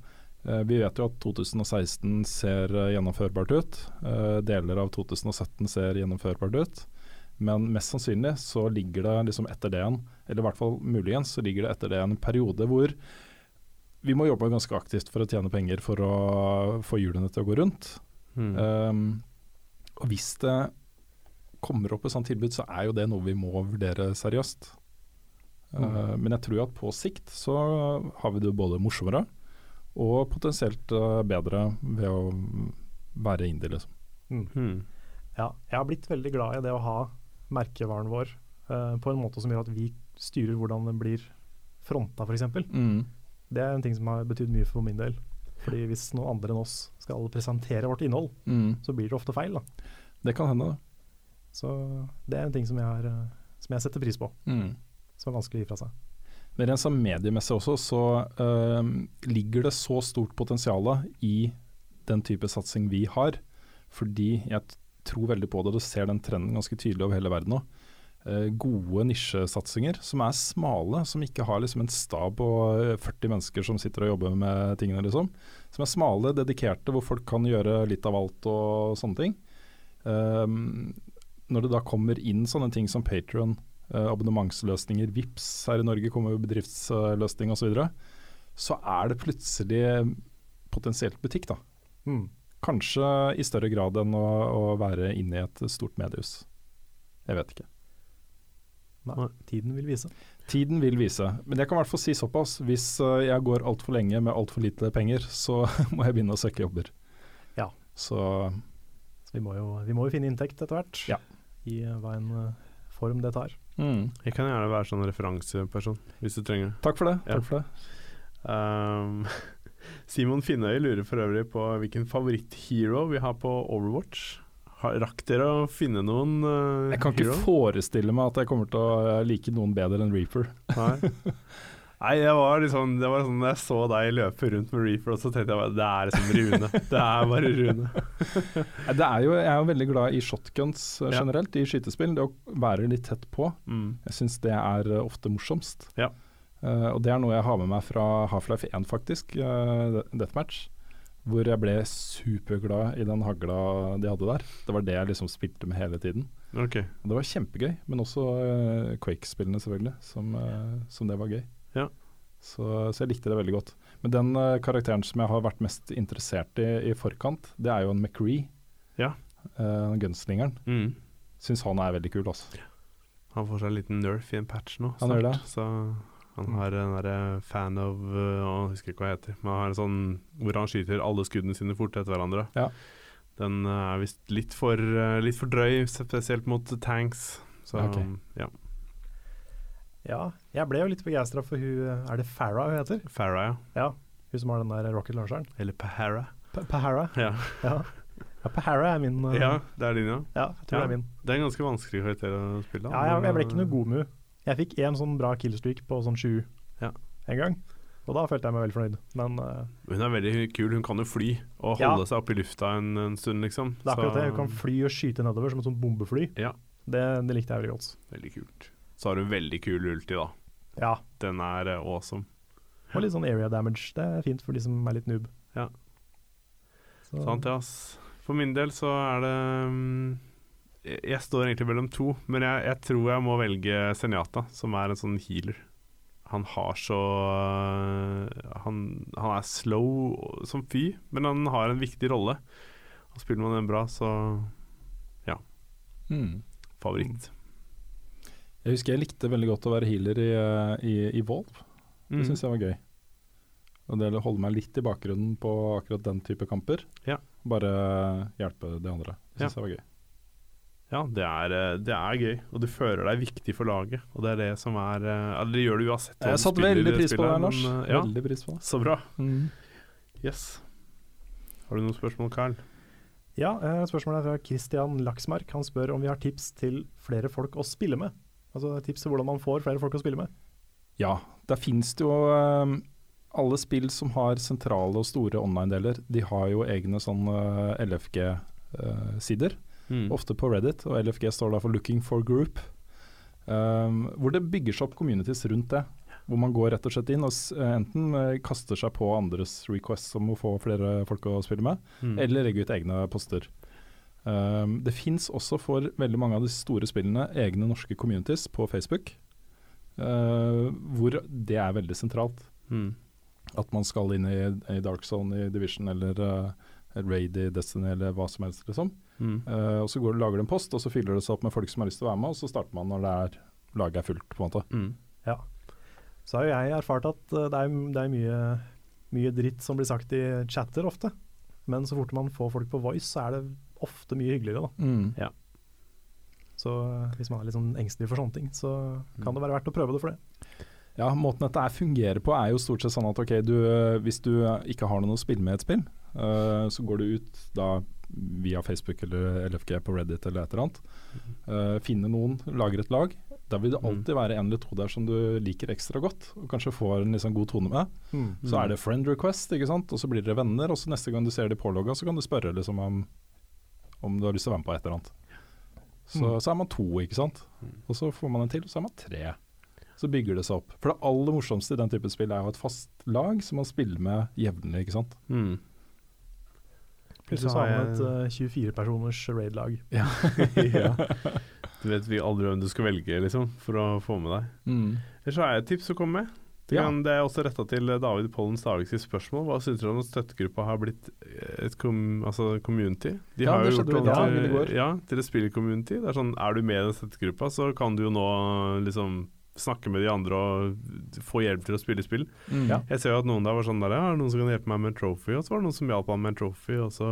Vi vet jo at 2016 ser eh, gjennomførbart ut. Eh, deler av 2017 ser gjennomførbart ut. Men mest sannsynlig så ligger det liksom etter det en, eller i hvert fall muligens, så ligger det etter det en periode hvor vi må jobbe ganske aktivt for å tjene penger for å få hjulene til å gå rundt. Mm. Um, og hvis det kommer opp et sånt tilbud, så er jo det noe vi må vurdere seriøst. Uh, men jeg tror at på sikt så har vi det både morsommere og potensielt uh, bedre ved å være indie, liksom. Mm. Ja, jeg har blitt veldig glad i det å ha merkevaren vår uh, på en måte som gjør at vi styrer hvordan den blir fronta, f.eks. Mm. Det er en ting som har betydd mye for min del. Fordi hvis noen andre enn oss skal presentere vårt innhold, Mm. så blir det ofte feil. da. Det kan hende, da. Så det er en ting som jeg, har, eh, som jeg setter pris på, Mm. som er vanskelig å gi fra seg. Men rent sånn mediemessig også, så øhm, ligger det så stort potensial i den type satsing vi har. Fordi jeg tror veldig på det, du ser den trenden ganske tydelig over hele verden nå. Eh, gode nisjesatsinger som er smale, som ikke har liksom en stab på eh, 40 mennesker som sitter og jobber med tingene, liksom. Som er smale, dedikerte, hvor folk kan gjøre litt av alt og sånne ting. Ehm, når det da kommer inn sånne ting som Patron, eh, abonnementsløsninger, VIPS her i Norge kommer jo bedriftsløsning osv., så, videre, så er det plutselig potensielt butikk, da. Mm. Kanskje i større grad enn å, å være inne i et stort mediehus. Jeg vet ikke. Nei, tiden vil vise. Tiden vil vise. Men jeg kan i hvert fall si såpass. Hvis eh, jeg går altfor lenge med altfor lite penger, så må jeg begynne å søke jobber. Ja. Så Så vi må jo, vi må jo finne inntekt etter hvert, Ja. i eh, hva en eh, form det tar. Mm. Jeg kan gjerne være sånn referanseperson, hvis du trenger det. Takk for det. Ja. Takk for det. Um, Simon Finnøy lurer for øvrig på hvilken favoritthero vi har på Overwatch. Har, rakk dere å finne noen uh, Jeg kan ikke forestille meg at jeg kommer til å eh, like noen bedre enn Reaper. Nei. Nei, det var liksom Det var sånn når jeg så deg løpe rundt med reefer, og så tenkte jeg bare det er liksom Rune. Det er bare Rune. Det er jo, jeg er jo veldig glad i shotguns generelt, Ja. i skytespill. Det å være litt tett på. Mm. Jeg syns det er eh, ofte morsomst. Ja. Uh, og det er noe jeg har med meg fra Half-Life 1, faktisk. uh, Deathmatch. Hvor jeg ble superglad i den hagla de hadde der. Det var det jeg liksom spilte med hele tiden. Okay. Og det var kjempegøy, men også uh, Quake-spillene selvfølgelig, som, eh, som det var gøy. Ja. Så, så jeg likte det veldig godt. Men den uh, karakteren som jeg har vært mest interessert i i forkant, det er jo en McCree. Ja. Uh, gunslingeren. Mm. Syns han er veldig kul, altså. Han får seg en liten nerf i en patch nå. Han gjør det. Så han har en derre fan of uh, Jeg husker ikke hva det heter. Men han har en sånn hvor han skyter alle skuddene sine fort etter hverandre. Ja. Den er visst litt, litt for drøy, spesielt mot tanks. Så Ok. ja. Ja, jeg ble jo litt begeistra for hun eh, Er det Farah hun heter? Farah, ja. Ja, hun som har den der rocket-launcheren. Eller Pahara. Pa- Pahara. Ja. Ja. ja, Pahara er min. Uh, ja, det er din, ja. ja, jeg tror Ja. det er min. Det er en ganske vanskelig karakter å spille. Ja, jeg, jeg ble ikke noe god med henne. Jeg fikk én sånn bra killstreak på sånn sju Ja. en gang. Og da følte jeg meg veldig fornøyd. Men uh, Hun er veldig kul. Hun kan jo fly og Ja. holde seg oppe i lufta en, en stund, liksom. det er akkurat det. Hun kan fly og skyte nedover som et sånt bombefly. Ja. Det, det likte jeg veldig godt. Veldig kult. Så har du veldig kul ulti, da. Ja, Den er eh, awesome. og litt sånn area damage. Det er fint for de som er litt noob. Ja. Så, Sant, ja. For min del så er det mm, Jeg står egentlig mellom to, men jeg, jeg tror jeg må velge Senjata, som er en sånn healer. Han har så øh, han, han er slow som fy, men han har en viktig rolle. Og spiller man den bra, så Mm. favoritt. Jeg husker jeg likte veldig godt å være healer i, eh, i, i Volve. Det Mm. syns jeg var gøy. Og det å holde meg litt i bakgrunnen på akkurat den type kamper. Ja. Bare hjelpe de andre. Det Ja. jeg var gøy. Ja, det er, eh, det er gøy, og du føler deg viktig for laget. Og det er det som er eh, Eller det gjør du uansett Jeg satte veldig pris på det, Lars. ja, Veldig pris på det. så bra. Mm. Yes. Har du noen spørsmål, Carl? Ja, spørsmålet er fra Christian Laksmark. Han spør om vi har tips til flere folk å spille med. Altså tips til hvordan man får flere folk å spille med. Ja, der finnes det jo eh, Alle spill som har sentrale og store online-deler, de har jo egne sånn LFG-sider. Mm. Ofte på Reddit, og LFG står da for 'Looking for Group'. Um, hvor det bygger seg opp communities rundt det. Hvor man går rett og slett inn og eh, enten eh, kaster seg på andres requests om å få flere folk å spille med, Mm. eller legge ut egne poster. Um, det fins også for veldig mange av de store spillene egne norske communities på Facebook, uh, hvor det er veldig sentralt. Mm. At man skal inn i, i Dark Zone i Division eller uh, Raid i Destiny eller hva som helst, liksom. Mm. Uh, og så går du lager du en post, og så fyller det seg opp med folk som har lyst til å være med, og så starter man når det er, laget er fullt, på en måte. Mm. Så har jo jeg erfart at det er, det er mye, mye dritt som blir sagt i chatter ofte. Men så fort man får folk på voice, så er det ofte mye hyggeligere, da. Så eh, hvis man er litt sånn engstelig for sånne ting, så kan det være verdt å prøve det for det. Ja, måten dette er fungerer på er jo stort sett sånn at ok, du, eh, hvis du ikke har noen å spille med et spill, uh, så går du ut da via Facebook eller LFG på Reddit eller et eller annet. Uh, finner noen, lager et lag. Da vil det Mm. alltid være en eller to der som du liker ekstra godt, og kanskje får en liksom god tone med. Mm. Så er det friend request, ikke sant? og så blir dere venner. Og så neste gang du ser de pålogga, så kan du spørre liksom om, om du har lyst til å være med på et eller annet. Så, Mm. så er man to, ikke sant. Mm. Og så får man en til, og så er man tre. Så bygger det seg opp. For det aller morsomste i den type spill er jo et fast lag som man spiller med jevnlig, ikke sant. Mm. Plutselig så har man et uh, 24-personers raid-lag. ja. Du vet vi aldri hvem du skal velge, liksom, for å få med deg. Ellers så har jeg et tips å komme med. Det, Ja. kan, det er også retta til David Pollen Staviks spørsmål. Hva syns dere om at støttegruppa har blitt eh, et kom, altså community? De Ja, har det jo skjedde gjort jo om i dag, til, går. ja, til et spillcommunity. Det er sånn, er du med i den støttegruppa, så kan du jo nå liksom snakke med de andre og få hjelp til å spille spill. Ja. Jeg ser jo at noen der var sånn der Ja, er det noen som kan hjelpe meg med en trophy? Og så var det noen som hjalp meg med en trophy, og så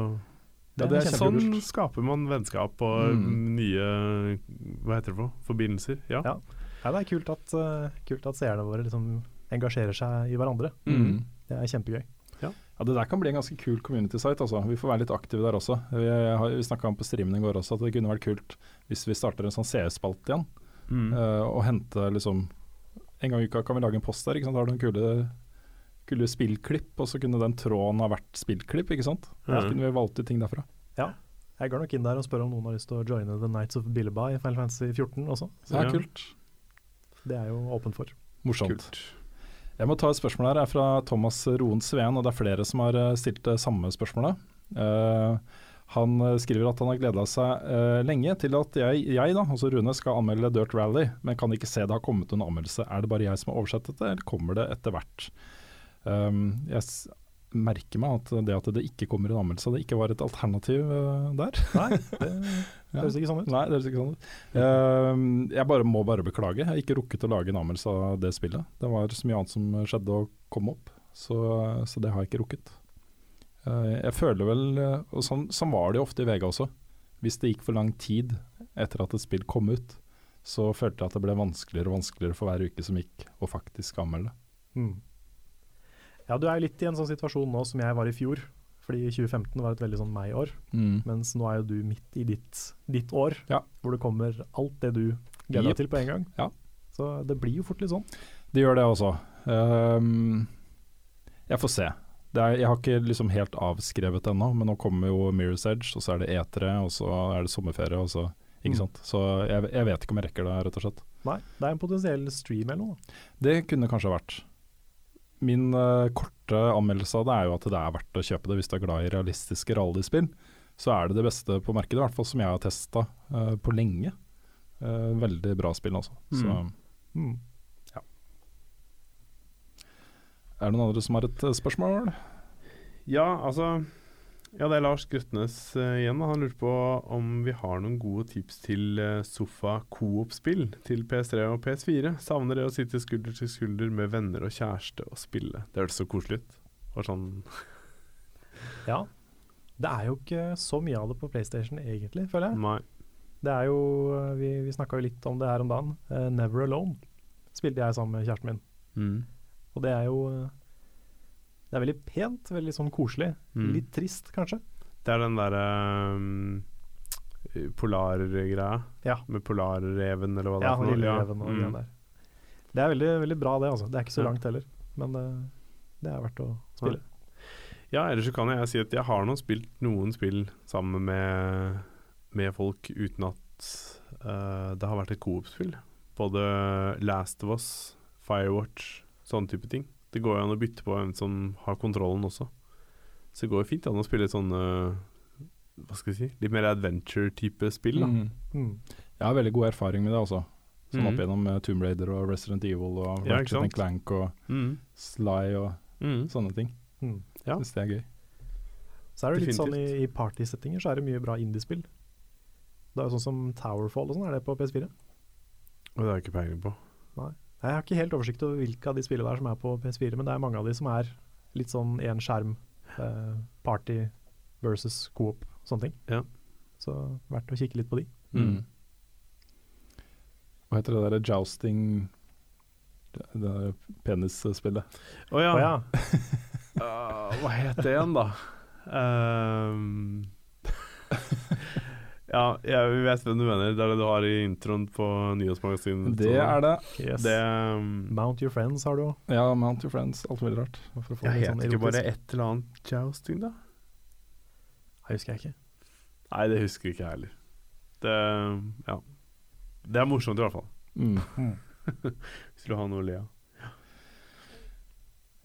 Ja, det er Sånn skaper man vennskap og Mm. nye Hva heter det for? Forbindelser. Ja. Ja. Nei, det er kult at, uh, kult at seerne våre liksom engasjerer seg i hverandre. Mm. Det er kjempegøy. Ja, Det der kan bli en ganske kul community site. Altså. Vi får være litt aktive der også. Vi, har- vi snakka om på streamen i går også at det kunne vært kult hvis vi starter en sånn CS-spalte igjen. Mm. Uh, og hente liksom En gang i uka kan vi lage en post der. Ikke sant? Da har du en kule, kule spillklipp, og så kunne den tråden ha vært spillklipp. ikke sant? Mm. Så kunne vi valgt ut ting derfra. Jeg går nok inn der og spør om noen har lyst til å joine The Nights of Billeba i Final Fantasy 14 også. Så det er Ja. kult. Det er jo åpent for. Morsomt. Kult. Jeg må ta et spørsmål her, det er fra Thomas Roen Sveen, og det er flere som har eh, stilt det samme spørsmålet. Uh, han eh, skriver at han har gleda seg uh, lenge til at jeg, jeg da, altså Rune, skal anmelde Dirt Rally, men kan ikke se det har kommet en anmeldelse. Er det bare jeg som har oversett dette, eller kommer det etter hvert? Um, jeg merker meg at det at det ikke kommer en anmeldelse, det ikke var et alternativ eh, der. Nei, det høres ikke sånn ut. Nei, det høres ikke sånn ut. Uh, jeg bare, må bare beklage. Jeg har ikke rukket å lage en anmeldelse av det spillet. Det var så mye annet som skjedde og kom opp, så, så det har jeg ikke rukket. Uh, jeg føler vel, uh, og sånn, sånn var det jo ofte i VG også. Hvis det gikk for lang tid etter at et spill kom ut, så følte jeg at det ble vanskeligere og vanskeligere for hver uke som gikk å faktisk anmelde. Mm. Ja, du er jo litt i en sånn situasjon nå som jeg var i fjor. Fordi 2015 var et veldig sånn meg-år. Mens nå er jo du midt i ditt, ditt år, Ja. hvor det kommer alt det du gleder deg til på en gang. Ja. Så det blir jo fort litt sånn. Det gjør det også. Um, jeg får se. Er, jeg har ikke liksom helt avskrevet ennå, men nå kommer jo Mirror's Edge, og så er det E3, og så er det sommerferie, og så Ikke Mm. sant. Så jeg, jeg vet ikke om jeg rekker det, rett og slett. Nei, det er en potensiell stream eller noe. Det kunne kanskje vært. Min uh, korte anmeldelse av det er jo at det er verdt å kjøpe det hvis du er glad i realistiske rallyspill. Så er det det beste på markedet, i hvert fall som jeg har testa på lenge. Uh, veldig bra spill, altså. Så Mm. ja. er det noen andre som har et eh, spørsmål? Ja, altså Ja, det er Lars Grøtnes uh, igjen. Han lurte på om vi har noen gode tips til uh, sofa coop-spill til PS3 og PS4. Savner det å sitte skulder til skulder med venner og kjæreste og spille. Det hørtes så koselig ut. Og sånn Ja. Det er jo ikke så mye av det på PlayStation egentlig, føler jeg. Nei. Det er jo eh, Vi, vi snakka jo litt om det her om dagen. Uh, Never Alone spilte jeg sammen med kjæresten min. Mm. Og det er jo Det er veldig pent, veldig sånn koselig. Mm. Litt trist, kanskje. Det er den derre um, polargreia Ja. med polarreven, eller hva det Ja, er for noe. Lille Reven og Mm. der. Det er veldig, veldig bra, det. altså. Det er ikke så Ja. langt heller, men det, det er verdt å spille. Ja, ellers så kan jeg si at jeg har nå spilt noen spill sammen med, med folk uten at uh, det har vært et coop-spill. Både Last of Us, Firewatch, sånne type ting. Det går jo an å bytte på hvem som har kontrollen også. Så det går jo fint an å spille sånne hva skal vi si, litt mer adventure-type spill. da. Mm. Mm. Jeg har veldig god erfaring med det, altså. Sånn opp gjennom eh, Tomb Raider og Resident Evil og Ja, Ratchet and? Clank og Mm. Sly og Mm. sånne ting. Mm. Ja. Syns det er gøy. Så er det litt sånn i, i partysettinger så er det mye bra indiespill. Det er jo sånn som Towerfall og sånn, er det på PS4? Og det har jeg ikke peiling på. Jeg har ikke helt oversikt over hvilke av de spillene der som er på PS4, men det er mange av de som er litt sånn én skjerm, eh, party versus coop, sånne ting. Ja. Så verdt å kikke litt på de. Mm. Hva heter det derre jousting Det, det penisspillet. Å ja. Oh, ja. uh, hva het det igjen, da? Ehm, ja, jeg vet hvem du mener. Det er det du har i introen på nyhetsmagasinet. Det er det. Yes. Det um, Mount Your Friends har du òg. Ja, Mount Your Friends, alt mulig rart. For å få Jeg heter sånn ikke bare et eller annet jousting, da? Det husker jeg ikke. Nei, det husker ikke jeg heller. Det Ja. Det er morsomt, i hvert fall. Mm. Hvis du har noe å le av.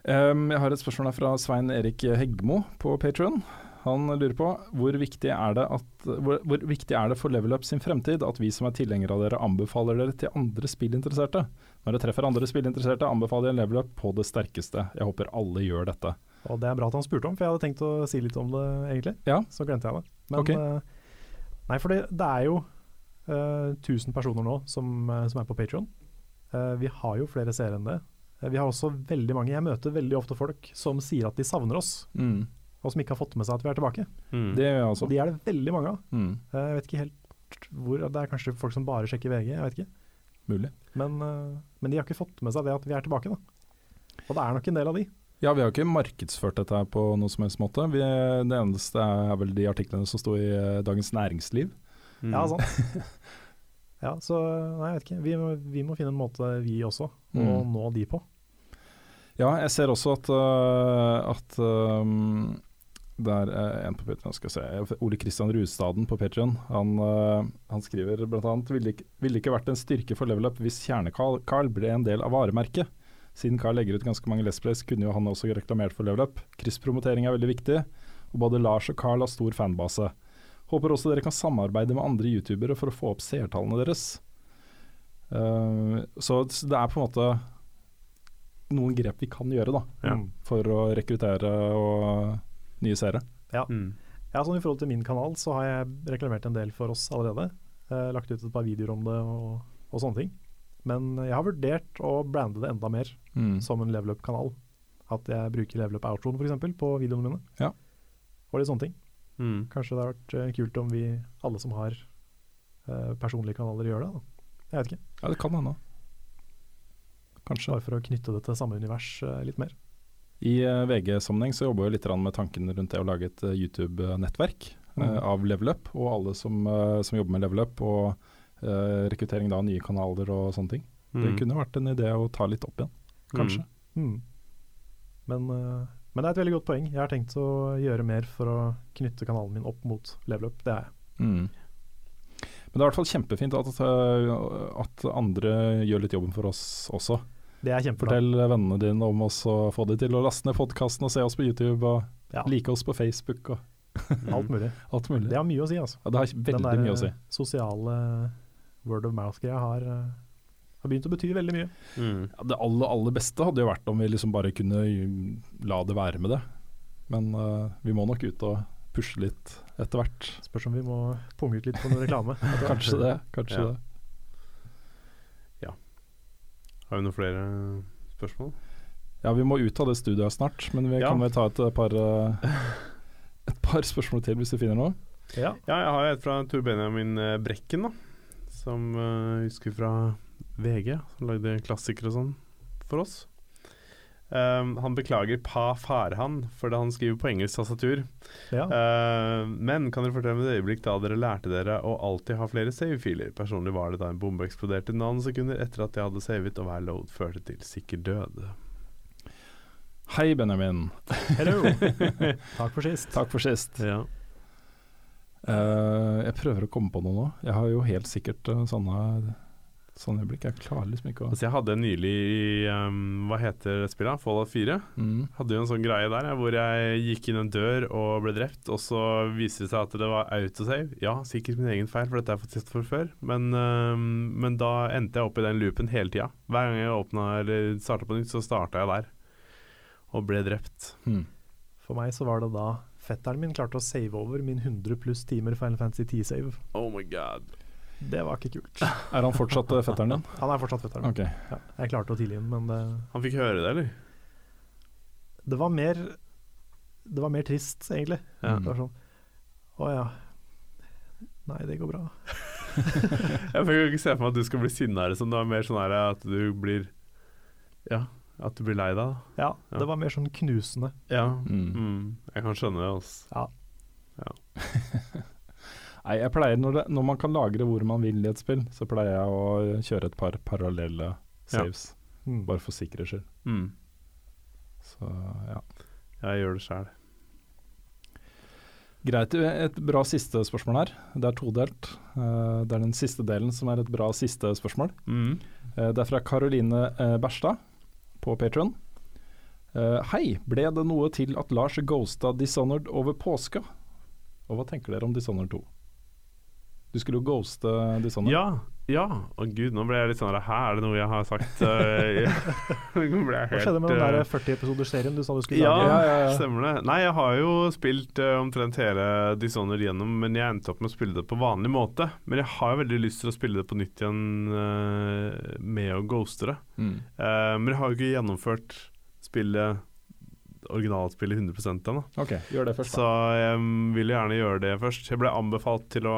Um, jeg har et spørsmål her fra Svein Erik Hegmo på Patron. Han lurer på hvor viktig, er det at, hvor, hvor viktig er det for Level Up sin fremtid at vi som er tilhengere av dere, anbefaler dere til andre spillinteresserte? Når dere treffer andre spillinteresserte, anbefaler jeg Level Up på det sterkeste. Jeg håper alle gjør dette. Og det er bra at han spurte om, for jeg hadde tenkt å si litt om det, egentlig. Ja. Så glemte jeg det. Men Ok. eh, Nei, for det, det er jo uh, 1000 personer nå som, eh, som er på Patron. vi har jo flere seere enn det. Eh, vi har også veldig mange Jeg møter veldig ofte folk som sier at de savner oss, Mm. Og som ikke har fått med seg at vi er tilbake. Mm. Det gjør jeg Og de er det veldig mange av. Mm. Eh, jeg vet ikke helt hvor Det er kanskje folk som bare sjekker VG, jeg vet ikke. Mulig. Men, eh, men de har ikke fått med seg det at vi er tilbake, da. Og det er nok en del av de. Ja, vi har ikke markedsført dette på noen som helst måte. Vi, det eneste er vel de artiklene som sto i eh, Dagens Næringsliv. Mm. Ja, sant. ja, så nei, jeg vet ikke. Vi må, vi må finne en måte, vi også, å Mm. nå de på. Ja, jeg ser også at, at øhm, det er øh, en på Patreon, skal jeg se, Ole Kristian Rustaden på Patreon. Han, øh, han skriver bl.a.: Ville ville ikke vært en styrke for Level Up hvis Kjerne-Carl ble en del av varemerket. Siden Carl legger ut ganske mange Let's Plays, kunne jo han også reklamert for Level Up. Krysspromotering er veldig viktig, og både Lars og Carl har stor fanbase. Håper også dere kan samarbeide med andre youtubere for å få opp seertallene deres. Uh, så det er på en måte noen grep vi kan gjøre da, Ja. For å rekruttere og nye seere. Mm. Ja, sånn I forhold til min kanal så har jeg reklamert en del for oss allerede. Eh, lagt ut et par videoer om det og, og sånne ting. Men jeg har vurdert å brande det enda mer Mm. som en level up-kanal. At jeg bruker level up outroen f.eks. på videoene mine. Ja. Og litt sånne ting. Mm. Kanskje det har vært eh, kult om vi alle som har eh, personlige kanaler, gjør det. da. Jeg vet ikke. Ja, det kan hende. Kanskje. Bare for å knytte det til samme univers eh, litt mer. I eh, VG-sammenheng så jobber jeg litt med tanken rundt det å lage et eh, YouTube-nettverk eh, Mhm. av Level Up, og alle som, som jobber med Level Up, og uh, rekruttering av nye kanaler og sånne ting. Det Mm. kunne vært en idé å ta litt opp igjen, kanskje. Mm. Men, eh, men det er et veldig godt poeng. Jeg har tenkt å gjøre mer for å knytte kanalen min opp mot level up. Det er jeg. Mm. Men det er i hvert fall kjempefint at, at andre gjør litt jobben for oss også. Det er kjempebra. Fortell vennene dine om oss og få de til å laste ned podkasten og se oss på YouTube og Ja, like oss på Facebook og alt mulig. alt mulig. Det har mye å si, altså. Ja, det har Den veldig der, mye å si. eh, sosiale word of mouth-greia har, eh, har begynt å bety veldig mye. Mm. Ja, det aller, aller beste hadde jo vært om vi liksom bare kunne la det være med det. Men uh, vi må nok ut og pushe litt etter hvert. Spørs om vi må punge ut litt på noe reklame. Kanskje det. Kanskje Ja. det. Har vi noen flere spørsmål? Ja, vi må ut av det studioet snart, men vi Ja. kan vel ta et par, eh, et par spørsmål til hvis du finner noe. Ja. Ja, jeg har et fra Tor Benjamin eh, Brekken, da. Som uh, husker fra VG, som lagde klassikere og sånn for oss. Um, han beklager pa farhan fordi han skriver på engelsk tastatur. ja. Uh, men kan dere fortelle meg et øyeblikk da dere lærte dere å alltid ha flere save-filer? Personlig var det da en bombe eksploderte noen sekunder etter at jeg hadde savet, og hver load førte til sikker død. Hei, Benjamin. Hello! Takk for sist. Takk for sist. Ja. Uh, jeg prøver å komme på noe nå. Jeg har jo helt sikkert uh, sånne, sånne øyeblikk. Jeg klarer liksom ikke å Altså, jeg hadde nylig um, Hva heter det spillet? Fallout 4? mm. Hadde jo en sånn greie der hvor jeg gikk inn en dør og ble drept, og så viste det seg at det var autosave. Ja, sikkert min egen feil, for dette har jeg fått sett for før, men, um, men da endte jeg opp i den loopen hele tida. Hver gang jeg åpna eller starta på nytt, så starta jeg der. Og ble drept. Mm. For meg så var det da fetteren min klarte å save over min 100 pluss timer Final Fantasy 10-save. Oh my god. Det var ikke kult. Er han fortsatt eh, fetteren din? Han er fortsatt fetteren min. Okay. Ja, jeg klarte å tilgi ham, men det, Han fikk høre det, eller? det var mer Det var mer trist, egentlig. Ja. Det var sånn Å ja. Nei, det går bra. Jeg kan ikke se for meg at du skal bli sinnere. Sånn. Det var mer sånn her at du blir Ja, at du blir lei deg. Ja, Ja. det var mer sånn knusende. Ja, Mm. mm. jeg kan skjønne det. Altså. Ja. Ja. Nei, jeg pleier når, det, når man kan lagre hvor man vil i et spill, så pleier jeg å kjøre et par parallelle saves. Mm. Bare for sikkerhets skyld. Mm. Så ja. Jeg gjør det sjæl. Greit. Et bra siste spørsmål her. Det er todelt. Uh, det er den siste delen som er et bra siste spørsmål. Mm. Uh, det er fra Karoline uh, Berstad på Patron. hei, ble det noe til at Lars ghosta Dishonored over påska? Og hva tenker dere om Dishonored 2? Du skulle jo ghoste Dishonored. Ja, ja. Å gud, nå ble jeg litt sånn Hæ, er det noe jeg har sagt? Eh, Nå ble jeg Hva skjedde med den eh, der 40-episoderserien du sa du skulle Ja, lage? Ja, ja, ja. stemmer det. Nei, jeg har jo spilt uh, omtrent hele Dishonored gjennom, men jeg endte opp med å spille det på vanlig måte. Men jeg har jo veldig lyst til å spille det på nytt igjen uh, med å ghoste det. Mm. Uh, men jeg har jo ikke gjennomført spillet originalspillet 100 ennå. Okay, gjør det først. Så jeg jeg vil gjerne gjøre det først. Jeg ble anbefalt til å,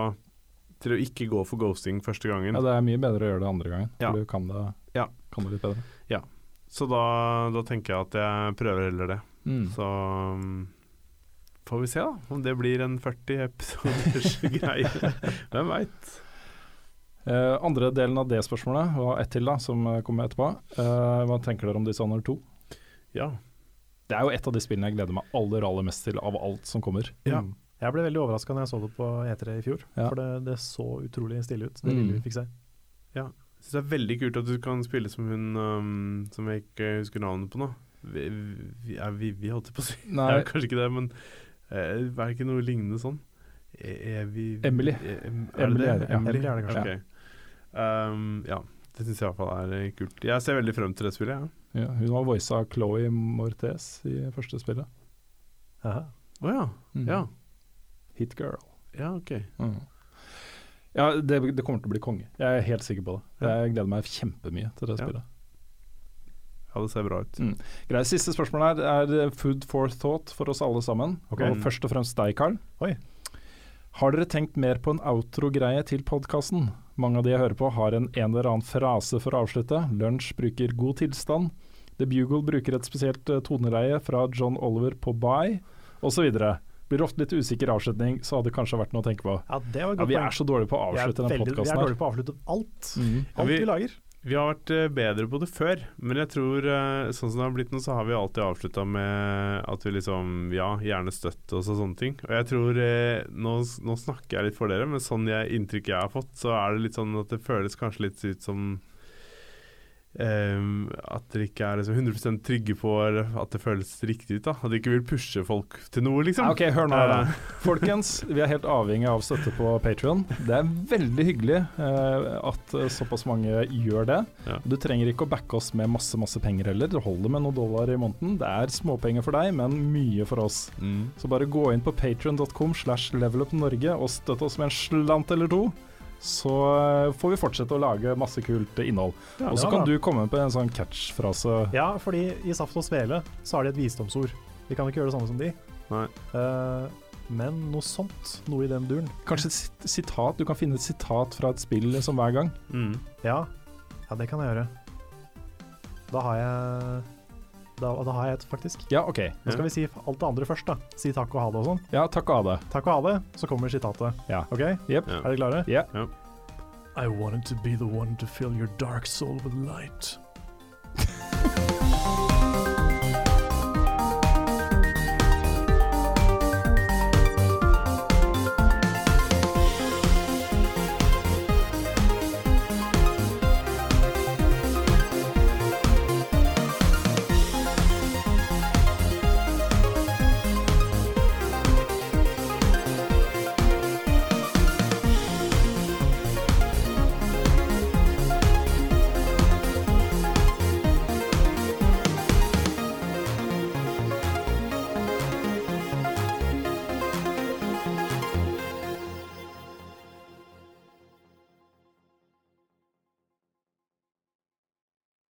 til å ikke gå for ghosting første gangen. Ja, det er mye bedre å gjøre det andre gangen. Ja. For du kan det, Ja. kan det litt bedre. Ja, Så da, da tenker jeg at jeg prøver heller det. Mm. Så um, får vi se da om det blir en 40 episoders greie. Hvem veit. Eh, andre delen av det spørsmålet, og ett til da, som eh, kommer etterpå. Eh, hva tenker dere om Dishonored 2? Ja. Det er jo et av de spillene jeg gleder meg aller aller mest til av alt som kommer. Ja. Mm. Jeg ble veldig overraska når jeg så det på E3 i fjor, Ja. for det, det så utrolig stille ut. Det Mm. lille vi fikk se. Jeg synes det er veldig kult at du kan spille som hun um, som jeg ikke husker navnet på nå. Vi, vi, er Vivi, holdt jeg på å si. Nei, Ja, kanskje ikke det, men uh, er det ikke noe lignende sånn? Er, er vi, Emily. Er, er Emily det er det? ja. Emily? Er det kanskje. Okay. Um, ja, det syns jeg i hvert fall er eh, kult. Jeg ser veldig frem til det spillet. Ja. ja, hun har voisa Chloé Mortez i første spillet. Å oh, ja. Mm. Ja. Hit Girl. ja, ok. Mm. Ja, det, det kommer til å bli konge. Jeg er helt sikker på det. Jeg gleder meg kjempemye til det spillet. Ja, det ser bra ut. Mm. Greit, Siste spørsmål her er food for thought for oss alle sammen. Okay. Og først og fremst deg, Carl. Oi. Har dere tenkt mer på en outro-greie til podkasten? Mange av de jeg hører på har en en eller annen frase for å avslutte. Lunsj bruker god tilstand. The Bugle bruker et spesielt eh, toneleie fra John Oliver på Bye, osv. Blir ofte litt usikker avslutning, så hadde det kanskje vært noe å tenke på. Ja, det var godt Ja, vi er så dårlige på å avslutte den veldig- Vi er dårlige på å avslutte alt. Mm. Ja, vi- vi lager. Vi har vært eh, bedre på det før, men jeg tror eh, sånn som det har blitt nå, så har vi alltid avslutta med at vi liksom Ja, gjerne støtte oss og sånne ting. Og jeg tror eh, nå, nå snakker jeg litt for dere, men sånn jeg, inntrykket jeg har fått, så er det litt sånn at det føles kanskje litt ut som ehm, at dere ikke er liksom 100% trygge på at det føles riktig ut. da At dere ikke vil pushe folk til noe, liksom. Ok, hør nå her. Eh, Folkens, vi er helt avhengig av støtte på Patrion. Det er veldig hyggelig uh, at eh, såpass mange gjør det. Ja. Du trenger ikke å backe oss med masse masse penger heller. Det holder med noen dollar i måneden. Det er småpenger for deg, men mye for oss. mm. Så bare gå inn på patrion.com slash levelupnorge og støtt oss med en slant eller to. Så eh, får vi fortsette å lage masse kult innhold. Ja, og så kan da. du komme på en sånn catchfrase. Ja, fordi i Saft og Svele så har de et visdomsord. Vi kan ikke gjøre det samme som de. Nei. Uh, men noe sånt, noe i den duren. Kanskje et sit- sitat. Du kan finne et sitat fra et spill som hver gang. Mm. Ja, ja det kan jeg gjøre. Da har jeg da, da har jeg et, faktisk. Ja, OK. Nå skal vi si alt det andre først, da. Si takk og ha det og sånn. Ja, takk og ha det. Takk og ha det, så kommer sitatet. Ja. OK? Yep. Ja. Er dere klare? Ja. I wanted to be the one to fill your dark soul with light.